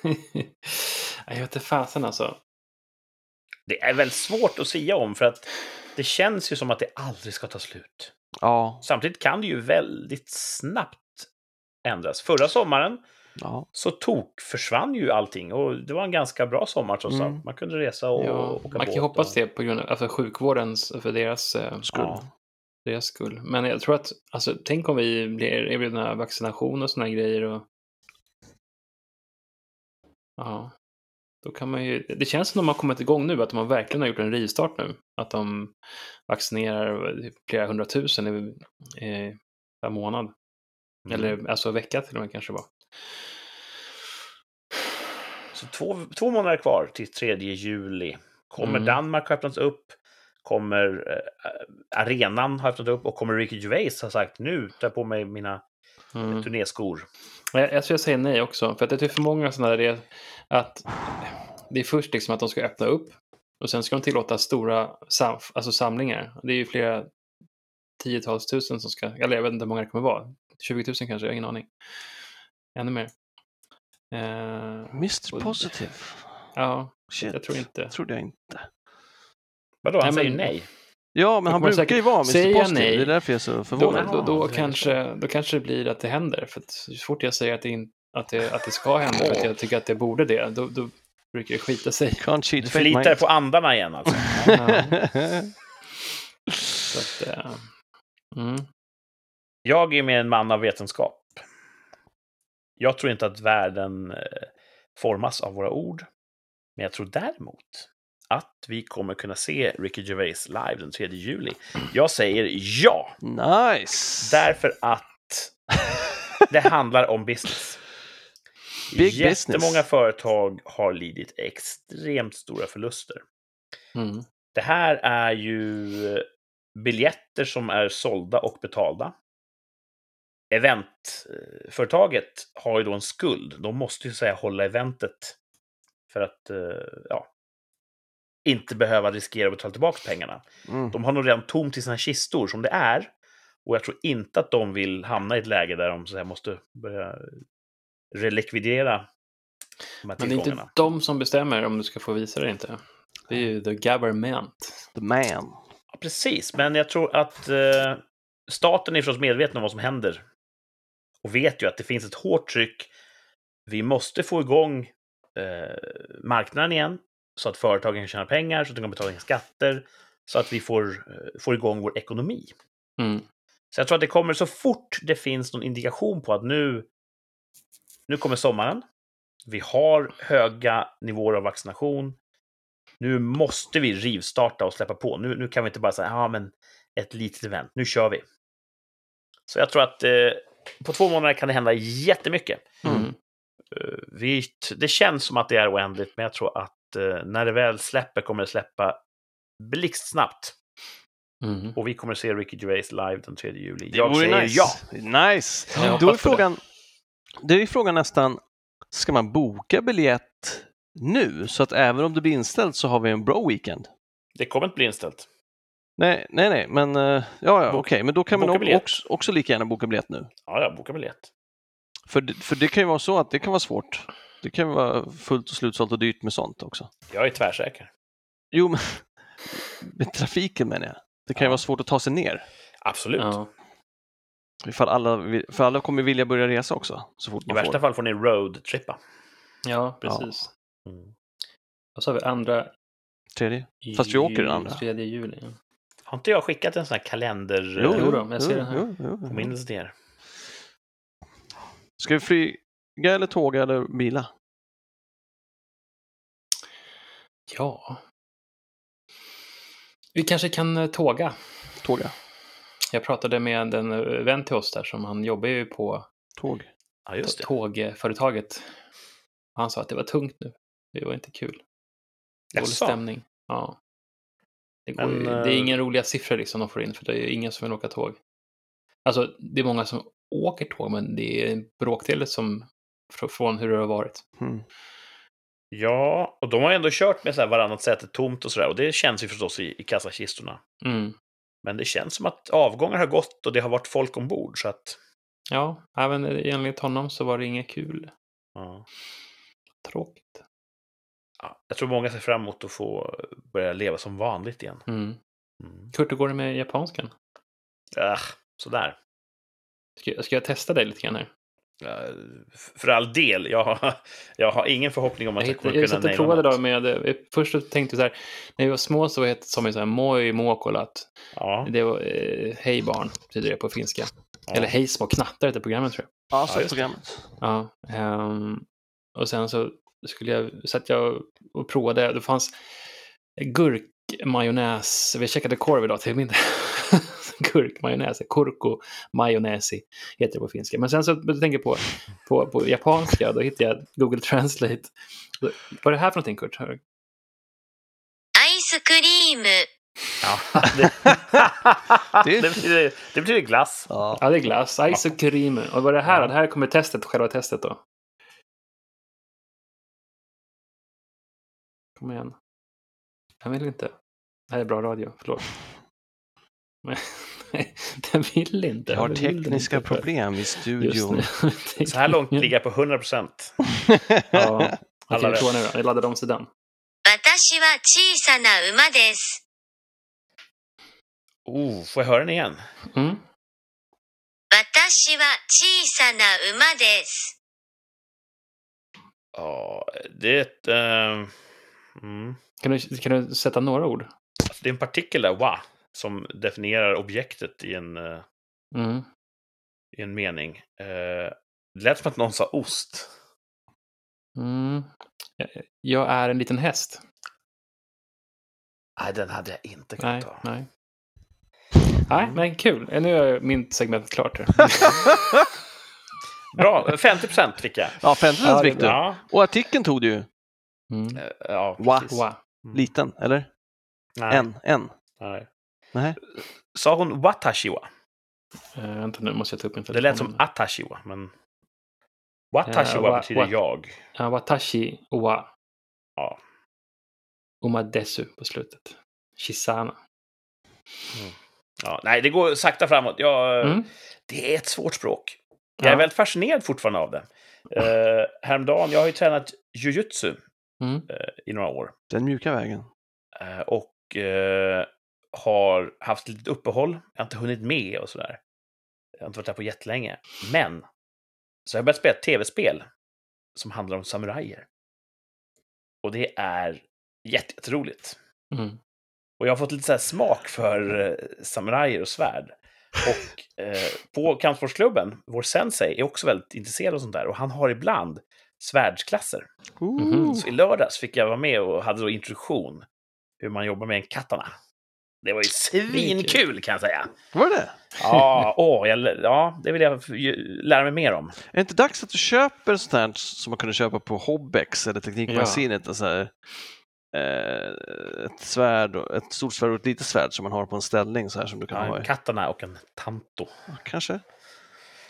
(laughs) jag vet inte fasen alltså. Det är väldigt svårt att säga om för att det känns ju som att det aldrig ska ta slut. Ja. Samtidigt kan det ju väldigt snabbt ändras. Förra sommaren ja. så tok försvann ju allting och det var en ganska bra sommar trots Mm. allt. Man kunde resa och Ja, åka man kan båt hoppas och... det på grund av alltså, sjukvårdens, för deras, eh, Skull. Ja. Deras skull. Men jag tror att, alltså, tänk om vi blir erbjudna vaccination och här grejer och... Ja. Då kan man ju, det känns som att de har kommit igång nu, att de verkligen har gjort en rivstart nu. Att de vaccinerar flera hundratusen i, i, per månad. Mm. Eller alltså vecka till och med kanske var. Så två, två månader kvar till 3 juli. Kommer Mm. Danmark ha öppnats upp? Kommer eh, arenan ha öppnat upp? Och kommer Ricky Gervais ha sagt nu tar jag på mig mina Mm. turnéskor? Jag, jag skulle säga nej också, för att det är för många sådana där det, att det är först liksom att de ska öppna upp och sen ska de tillåta stora sam, alltså samlingar. Det är ju flera tiotals tusen som ska, eller jag vet inte hur många det kommer vara. 20 000 kanske, jag har ingen aning. Ännu mer. Eh, Mr Och- Positive. ja, Shit. jag tror inte. trodde jag inte. Vadå, han Nej, säger men- nej? Ja, men Då han brukar säkert- ju vara Mr Positive. nej, Det är därför jag är så Då, förvånad. då, då, är kanske, då kanske det blir att det händer. För att så fort jag säger att det, in, att det, att det ska hända, för att jag tycker att det borde det, då, då brukar det skita sig. Can't cheat Du förlitar på andarna igen alltså? (laughs) Så att, eh, mm. Jag är mer en man av vetenskap. Jag tror inte att världen eh, formas av våra ord. Men jag tror däremot att vi kommer kunna se Ricky Gervais live den 3 juli. Jag säger ja, nice! därför att (laughs) det handlar om business. Big Jättemånga business. företag har lidit extremt stora förluster. Mm. Det här är ju biljetter som är sålda och betalda. Eventföretaget har ju då en skuld. De måste ju säga hålla eventet för att eh, ja, inte behöva riskera att betala tillbaka pengarna. Mm. De har nog redan tomt i sina kistor som det är. Och jag tror inte att de vill hamna i ett läge där de så säga, måste börja relikvidera de här Men det är inte de som bestämmer om du ska få visa det inte. Det är ju the government. The man. Ja, precis, men jag tror att eh, staten är förstås medveten om vad som händer. Och vet ju att det finns ett hårt tryck. Vi måste få igång eh, marknaden igen. Så att företagen kan tjäna pengar, så att de kan betala in skatter, så att vi får, eh, får igång vår ekonomi. Mm. Så jag tror att det kommer så fort det finns någon indikation på att nu, nu kommer sommaren. Vi har höga nivåer av vaccination. Nu måste vi rivstarta och släppa på. Nu, nu kan vi inte bara säga, ja men ett litet event, nu kör vi. Så jag tror att eh, på två månader kan det hända jättemycket. Mm. Eh, vi, det känns som att det är oändligt, men jag tror att eh, när det väl släpper kommer det släppa blixtsnabbt. Mm. Och vi kommer se Ricky Gervais live den 3 juli. Det Jag vore säger nice. ja. Nice. Ja, Då är det. frågan, det är ju frågan nästan, ska man boka biljett nu så att även om det blir inställt så har vi en bra weekend? Det kommer inte bli inställt. Nej, nej, nej, men eh, ja, ja okej, men då kan man boka också, också lika gärna boka biljett nu. Ja, jag bokar biljett. För, för det kan ju vara så att det kan vara svårt. Det kan ju vara fullt och slutsålt och dyrt med sånt också. Jag är tvärsäker. Jo, men (laughs) med trafiken menar jag. Det kan ju Ja. vara svårt att ta sig ner. Absolut. Ja. Ifall alla, för alla kommer vilja börja resa också, så fort I man värsta får. fall får ni roadtrippa. Ja, precis. Mm. Och så har vi andra... Tredje. Fast vi åker den andra. Tredje juli. Ja. Har inte jag skickat en sån här kalender... Jo, jo då, jag ser den här. jo, jo, jo. Påminnelse till er? Ska vi flyga eller tåga eller bila? ja. Vi kanske kan eh, tåga. Tåga. Jag pratade med en eh, vän till oss där som han jobbar ju på Tåg. Ja, just det. tågföretaget. Han sa att det var tungt nu. Det var inte kul. Dålig Jaså? stämning. Ja. Det, går Men, ju, eh, det är inga roliga siffror liksom de får in, för det är ingen som vill åka tåg. Alltså, det är många som åker tåg, men det är en bråkdel som från hur det har varit. Mm. Ja, och de har ändå kört med så här varannat säte tomt och sådär. Och det känns ju förstås i, i kassakistorna. Mm. Men det känns som att avgångar har gått och det har varit folk ombord. Så att, Ja, även enligt honom så var det inget kul. ja. Tråkigt. Ja, jag tror många ser fram emot att få börja leva som vanligt igen. Mm. Mm. Kurt, hur går det med japanskan? Äh, sådär. Ska, ska jag testa dig lite grann här? F- för all del, jag har, (laughs) jag har ingen förhoppning om att Jag, jag, kommer jag kunna satt och provade då med, eh, först tänkte jag så här, när vi var små så hette som så här, moi mokolat. Ja, Det var eh, hej barn, betyder det på finska. ja. Eller hej små knattar heter programmet tror jag. Ja, så Ja, programmet. Ja, ehm, och sen så skulle jag, satt jag och provade, det fanns gurkmajonnäs, vi checkade korv idag till mindre. (laughs) gurkmajonnäs, kurko majonäsi heter det på finska. Men sen så jag tänker på, på, på japanska, då hittade jag Google Translate. Vad är det här för någonting Kurt? Ice Ja, (laughs) (laughs) det, betyder, det betyder glass. Ja. ja, det är glass. Ice och cream. Och vad är det här? Ja. Det här kommer testet, själva testet då. Kom igen. Jag vill inte. Det här är bra radio, förlåt. (laughs) den vill inte. Jag har tekniska inte problem i studion. (laughs) Så här långt ligger jag på 100 procent. (laughs) ja. Alla okay, nu då. Jag laddar om sidan. Oh, får jag höra den igen? Mm. Ja, det... Uh, mm. kan, du, kan du sätta några ord? Alltså, det är en partikel där, wa som definierar objektet i en, eh, Mm. i en mening. Eh, det lät som att någon sa ost. Mm. Jag- är en liten häst. Nej, den hade jag inte Nej, kunnat ta. nej. Nej, men kul. Nu är min segment klart. (laughs) Bra, 50 procent fick jag. Ja, 50 Ja, det är fick du. Ja, Och artikeln tog du ju. Mm. eh, ja. Wow. Liten, eller? Nej, En, en. nej. Nej. Sa hon watashiwa? Uh, vänta, nu måste jag ta upp min Det lät som telefon. atashiwa, men... Watashiwa Eh, wa- betyder wa- jag. Ja, watashi wa. Ja. Umadesu på slutet. Shisana. ja. Nej, det går sakta framåt. Jag, Mm. Det är ett svårt språk. Jag är Ja. väldigt fascinerad fortfarande av det. Uh, häromdagen, jag har ju tränat jujutsu Mm. eh, i några år. Den mjuka vägen. Eh, och eh, har haft ett litet uppehåll. Jag har inte hunnit med och sådär. Jag har inte varit där på jättelänge. Men så har jag börjat spela ett tv-spel som handlar om samurajer. Och det är jätte- jätteroligt. Mm. Och jag har fått lite så här smak för eh, samurajer och svärd. Och eh, på kampsportsklubben, vår sensei är också väldigt intresserad av sånt där. Och han har ibland svärdsklasser. Mhm. Så i lördags fick jag vara med och hade då introduktion hur man jobbar med en katana. Det var ju svinkul kan jag säga. Var det? Ja, åh, jag, ja det vill jag lära mig mer om. Är det inte dags att du köper sånt här som man kunde köpa på Hobbex eller Teknikmagasinet? Alltså här, eh, ett svärd, och- ett stort svärd och ett litet svärd som man har på en ställning så här som du kan Ja, ha en katana och en tanto. Kanske?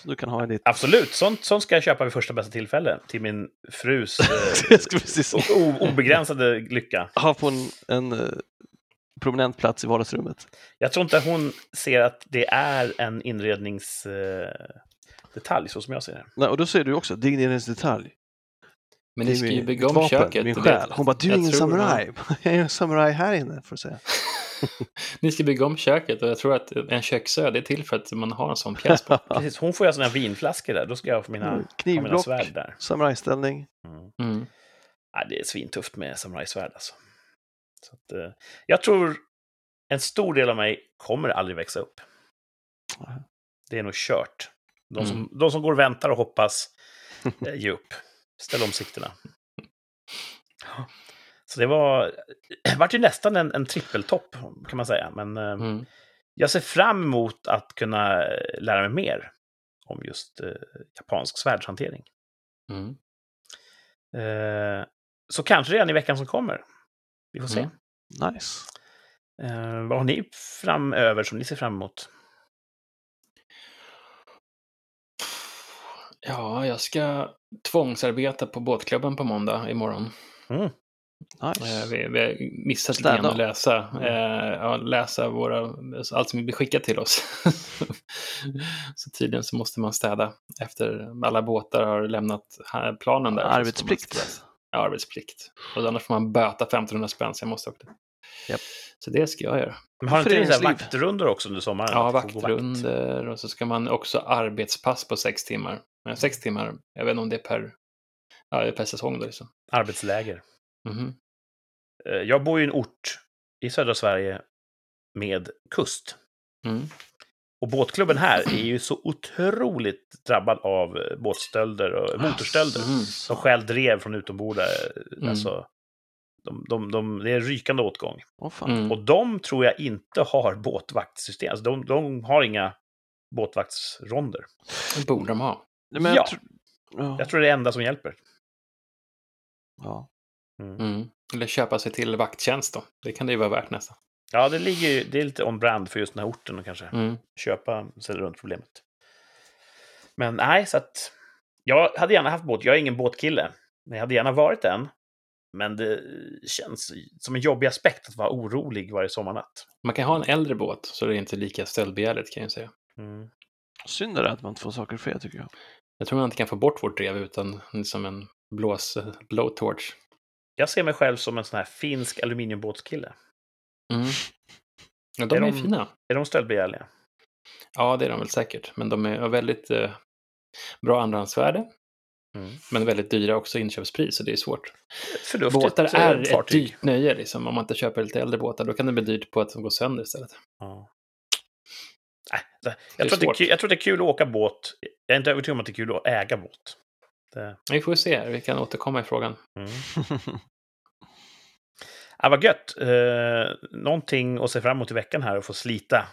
Så du kan ha i ditt... Absolut, sånt, sånt ska jag köpa vid första bästa tillfälle. Till min frus (laughs) eh, precis obegränsade lycka. ha på en, en eh, prominent plats i vardagsrummet. Jag tror inte hon ser att det är en inredningsdetalj, eh, detalj, så som jag ser det. Nej, och då säger du också, det är ingen detalj. Men Det ni är ska ju bygga om vapen, köket. Min du själ. Hon bara, du är ingen samuraj. (laughs) Jag är en samuraj här inne, får du säga. (laughs) Ni ska bygga om köket och jag tror att en köksö det är till för att man har en sån pjäs på. (laughs) Precis, hon får ju sina vinflaskor där, då ska jag få mina, ha mina Knivblock, svärd där. samurajställning. Mm. Mm. Ja, det är svintufft med samurajsvärd alltså. Så att, eh, jag tror en stor del av mig kommer aldrig växa upp. Det är nog kört. De som, Mm. de som går och väntar och hoppas, (laughs) eh, ge upp. Ställ om sikterna. Så det var, det vart ju nästan en, en trippeltopp kan man säga. Men eh, Mm. jag ser fram emot att kunna eh, lära mig mer om just eh, japansk svärdshantering. Mm. Eh, så kanske redan i veckan som kommer. Vi får se. Mm. Nice. Eh, vad har ni framöver som ni ser fram emot? Ja, jag ska tvångsarbeta på båtklubben på måndag imorgon. Mm. nice. Eh, Vi, vi har missat lite grann att läsa, Mm. eh, ja, läsa våra, allt som blir skickat till oss. (laughs) så tydligen så måste man städa efter alla båtar har lämnat planen där. Arbetsplikt. Arbetsplikt. Och annars får man böta 1500 spänn, så jag måste åka. Japp. Så det ska jag göra. Men har inte Föreningsliv. vaktrundor också under sommaren? Ja, Att få gå vakt? vaktrunder och så ska man också arbetspass på sex timmar. Men sex timmar, jag vet inte om det är per, ja, per säsong då liksom. Arbetsläger. Mhm. Eh, jag bor i en ort i södra Sverige med kust. Mm. Och båtklubben här är ju så otroligt drabbad av eh, båtstölder och motorstölder. Mm. De stjäl drev från utombordare. Mm. Alltså, de, de, de, det är rykande åtgång. Fan. Mm. Och de tror jag inte har båtvaktssystem. Alltså de, de har inga båtvaktsronder. Det borde de ha. Men Ja. jag tror... Ja. Jag tror det är det enda som hjälper. ja. Mm. Eller köpa sig till vakttjänst då. Det kan det ju vara värt nästan. Ja, det, ligger, ju- det är lite on-brand för just den här orten och kanske Mm. köpa sig runt problemet. Men nej, så att jag hade gärna haft båt. Jag är ingen båtkille, men jag hade gärna varit en. Men det känns som en jobbig aspekt att vara orolig varje sommarnatt. Man kan ha en äldre båt så det är inte lika stöldbegärligt kan jag säga. Mm. Synd är det att man inte får saker för tycker jag. Jag tror man inte kan få bort vårt drev utan som en blås, blowtorch. Jag ser mig själv som en sån här finsk aluminiumbåtskille. Mm. Ja, de Är är, de- fina. Är de stöldbegärliga? Ja, det är de väl säkert. Men de är väldigt eh, bra andrahandsvärde. Mm. Men väldigt dyra också inköpspris, så det är svårt. Förnuftigt Båtar eh, är ett fartyg. dyrt nöje, liksom. Om man inte köper lite äldre båtar, då kan det bli dyrt på att de går sönder istället. Ja. Jag, tror att det jag tror att det är kul att åka båt. Jag är inte övertygad om att det är kul att äga båt. Det, Vi får se, vi kan återkomma i frågan. mm. (laughs) ja, vad gött! Eh, någonting att se fram emot i veckan här och få slita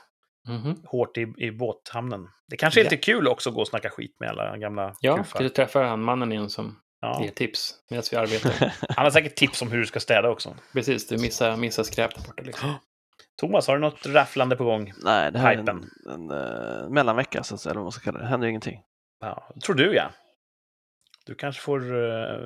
Mhm. hårt i, i båthamnen. Det kanske är Ja. lite kul också att gå och snacka skit med alla gamla Ja, kufar. du träffar han mannen igen som Ja. ger tips medan vi arbetar. Han har säkert tips om hur du ska städa också. Precis, du missar, missar skräp där borta. Liksom. (gasps) Thomas, har du något rafflande på gång? Nej, det här är en, Hypen. en uh, mellanvecka, så att säga, eller vad man ska kalla det. Det händer ju ingenting. Ja, tror du ja. Du kanske får eh,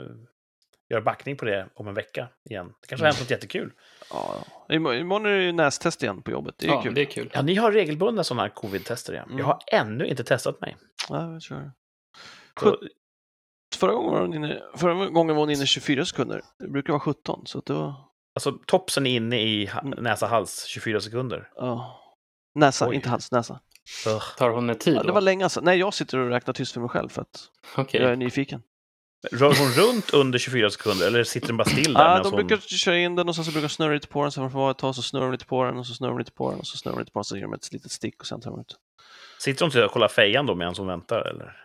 göra backning på det om en vecka igen. Det kanske har hänt något jättekul. Ja, imorgon, är det ju nästest igen på jobbet. Det är ju Ja, kul. det är kul. Ja, ni har regelbundna sådana här covid-tester ja. Mm. Jag har ännu inte testat mig. Ja, vi kör. Så, Förra gången var hon inne, förra gången var hon inne 24 sekunder. Det brukar vara 17, så att det var... alltså topsen är inne i Mm. näsa-hals 24 sekunder. Ja. Näsa, Oj. inte hals, näsa. Ugh. Tar hon en tid Ja, det var länge alltså. Nej, jag sitter och räknar tyst för mig själv för att Okej. jag är nyfiken. Rör hon runt under 24 sekunder eller sitter den bara still där? Ah, de hon- brukar köra in den och sen så brukar de snurra lite på den, sen får man tag så snurrar de lite på den och så snurrar de lite på den och så snurrar de lite på den så ger de ett litet stick och sen tar de ut. Sitter hon till och kollar fejan då medan hon väntar? Eller?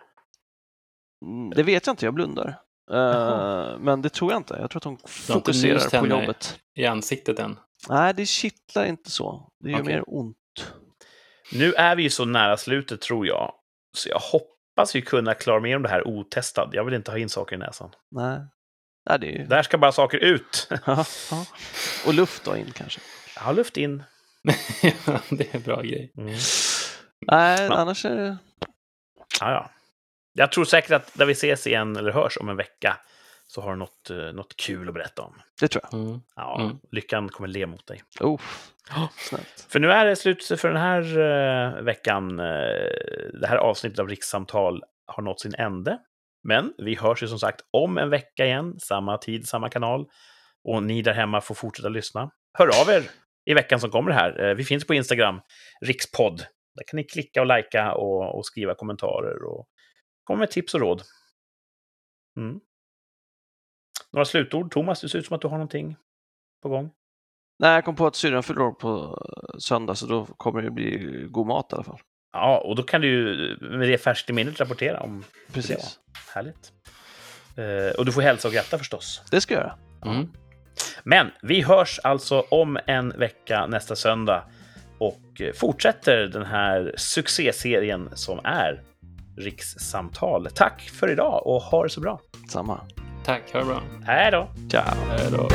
Mm, Det vet jag inte, jag blundar. Jaha. men det tror jag inte. Jag tror att inte fokuserar på jobbet. I ansiktet än. Nej, det kittlar inte så. Det gör Okej. mer ont. Nu är vi ju så nära slutet tror jag, så jag hoppas vi kunna klara med om det här otestad. Jag vill inte ha in saker i näsan. Nej, Nej det är ju... Där ska bara saker ut. (laughs) Ja, ja. Och luft då in kanske. Har luft in. (laughs) Ja, det är en bra grej. Mm. Nej, Ja. annars är det... Ja, ja. Jag tror säkert att när vi ses igen eller hörs om en vecka så har du något, eh, något kul att berätta om. Det tror jag. Mm. Ja, Mm. lyckan kommer le mot dig. Oh, snällt. För nu är det slut för den här eh, veckan. Eh, det här avsnittet av Rikssamtal har nått sin ände. Men vi hörs ju som sagt om en vecka igen, samma tid, samma kanal. Och ni där hemma får fortsätta lyssna. Hör av er i veckan som kommer här. Eh, vi finns på Instagram, rikspodd. Där kan ni klicka och likea och, och skriva kommentarer och komma med tips och råd. Mm. Några slutord? Thomas, det ser ut som att du har någonting på gång. Nej, jag kom på att syrran fyller år på söndag så då kommer det bli god mat i alla fall. Ja, och då kan du ju med det färskt i minnet rapportera om Precis. Härligt. Eh, och du får hälsa och gratta förstås. Det ska jag göra. Mm. Men vi hörs alltså om en vecka nästa söndag och eh, fortsätter den här succéserien som är Rikssamtal. Tack för idag och ha det så bra. Samma. Tack, ha det bra. Hej då! Ciao. Hej då.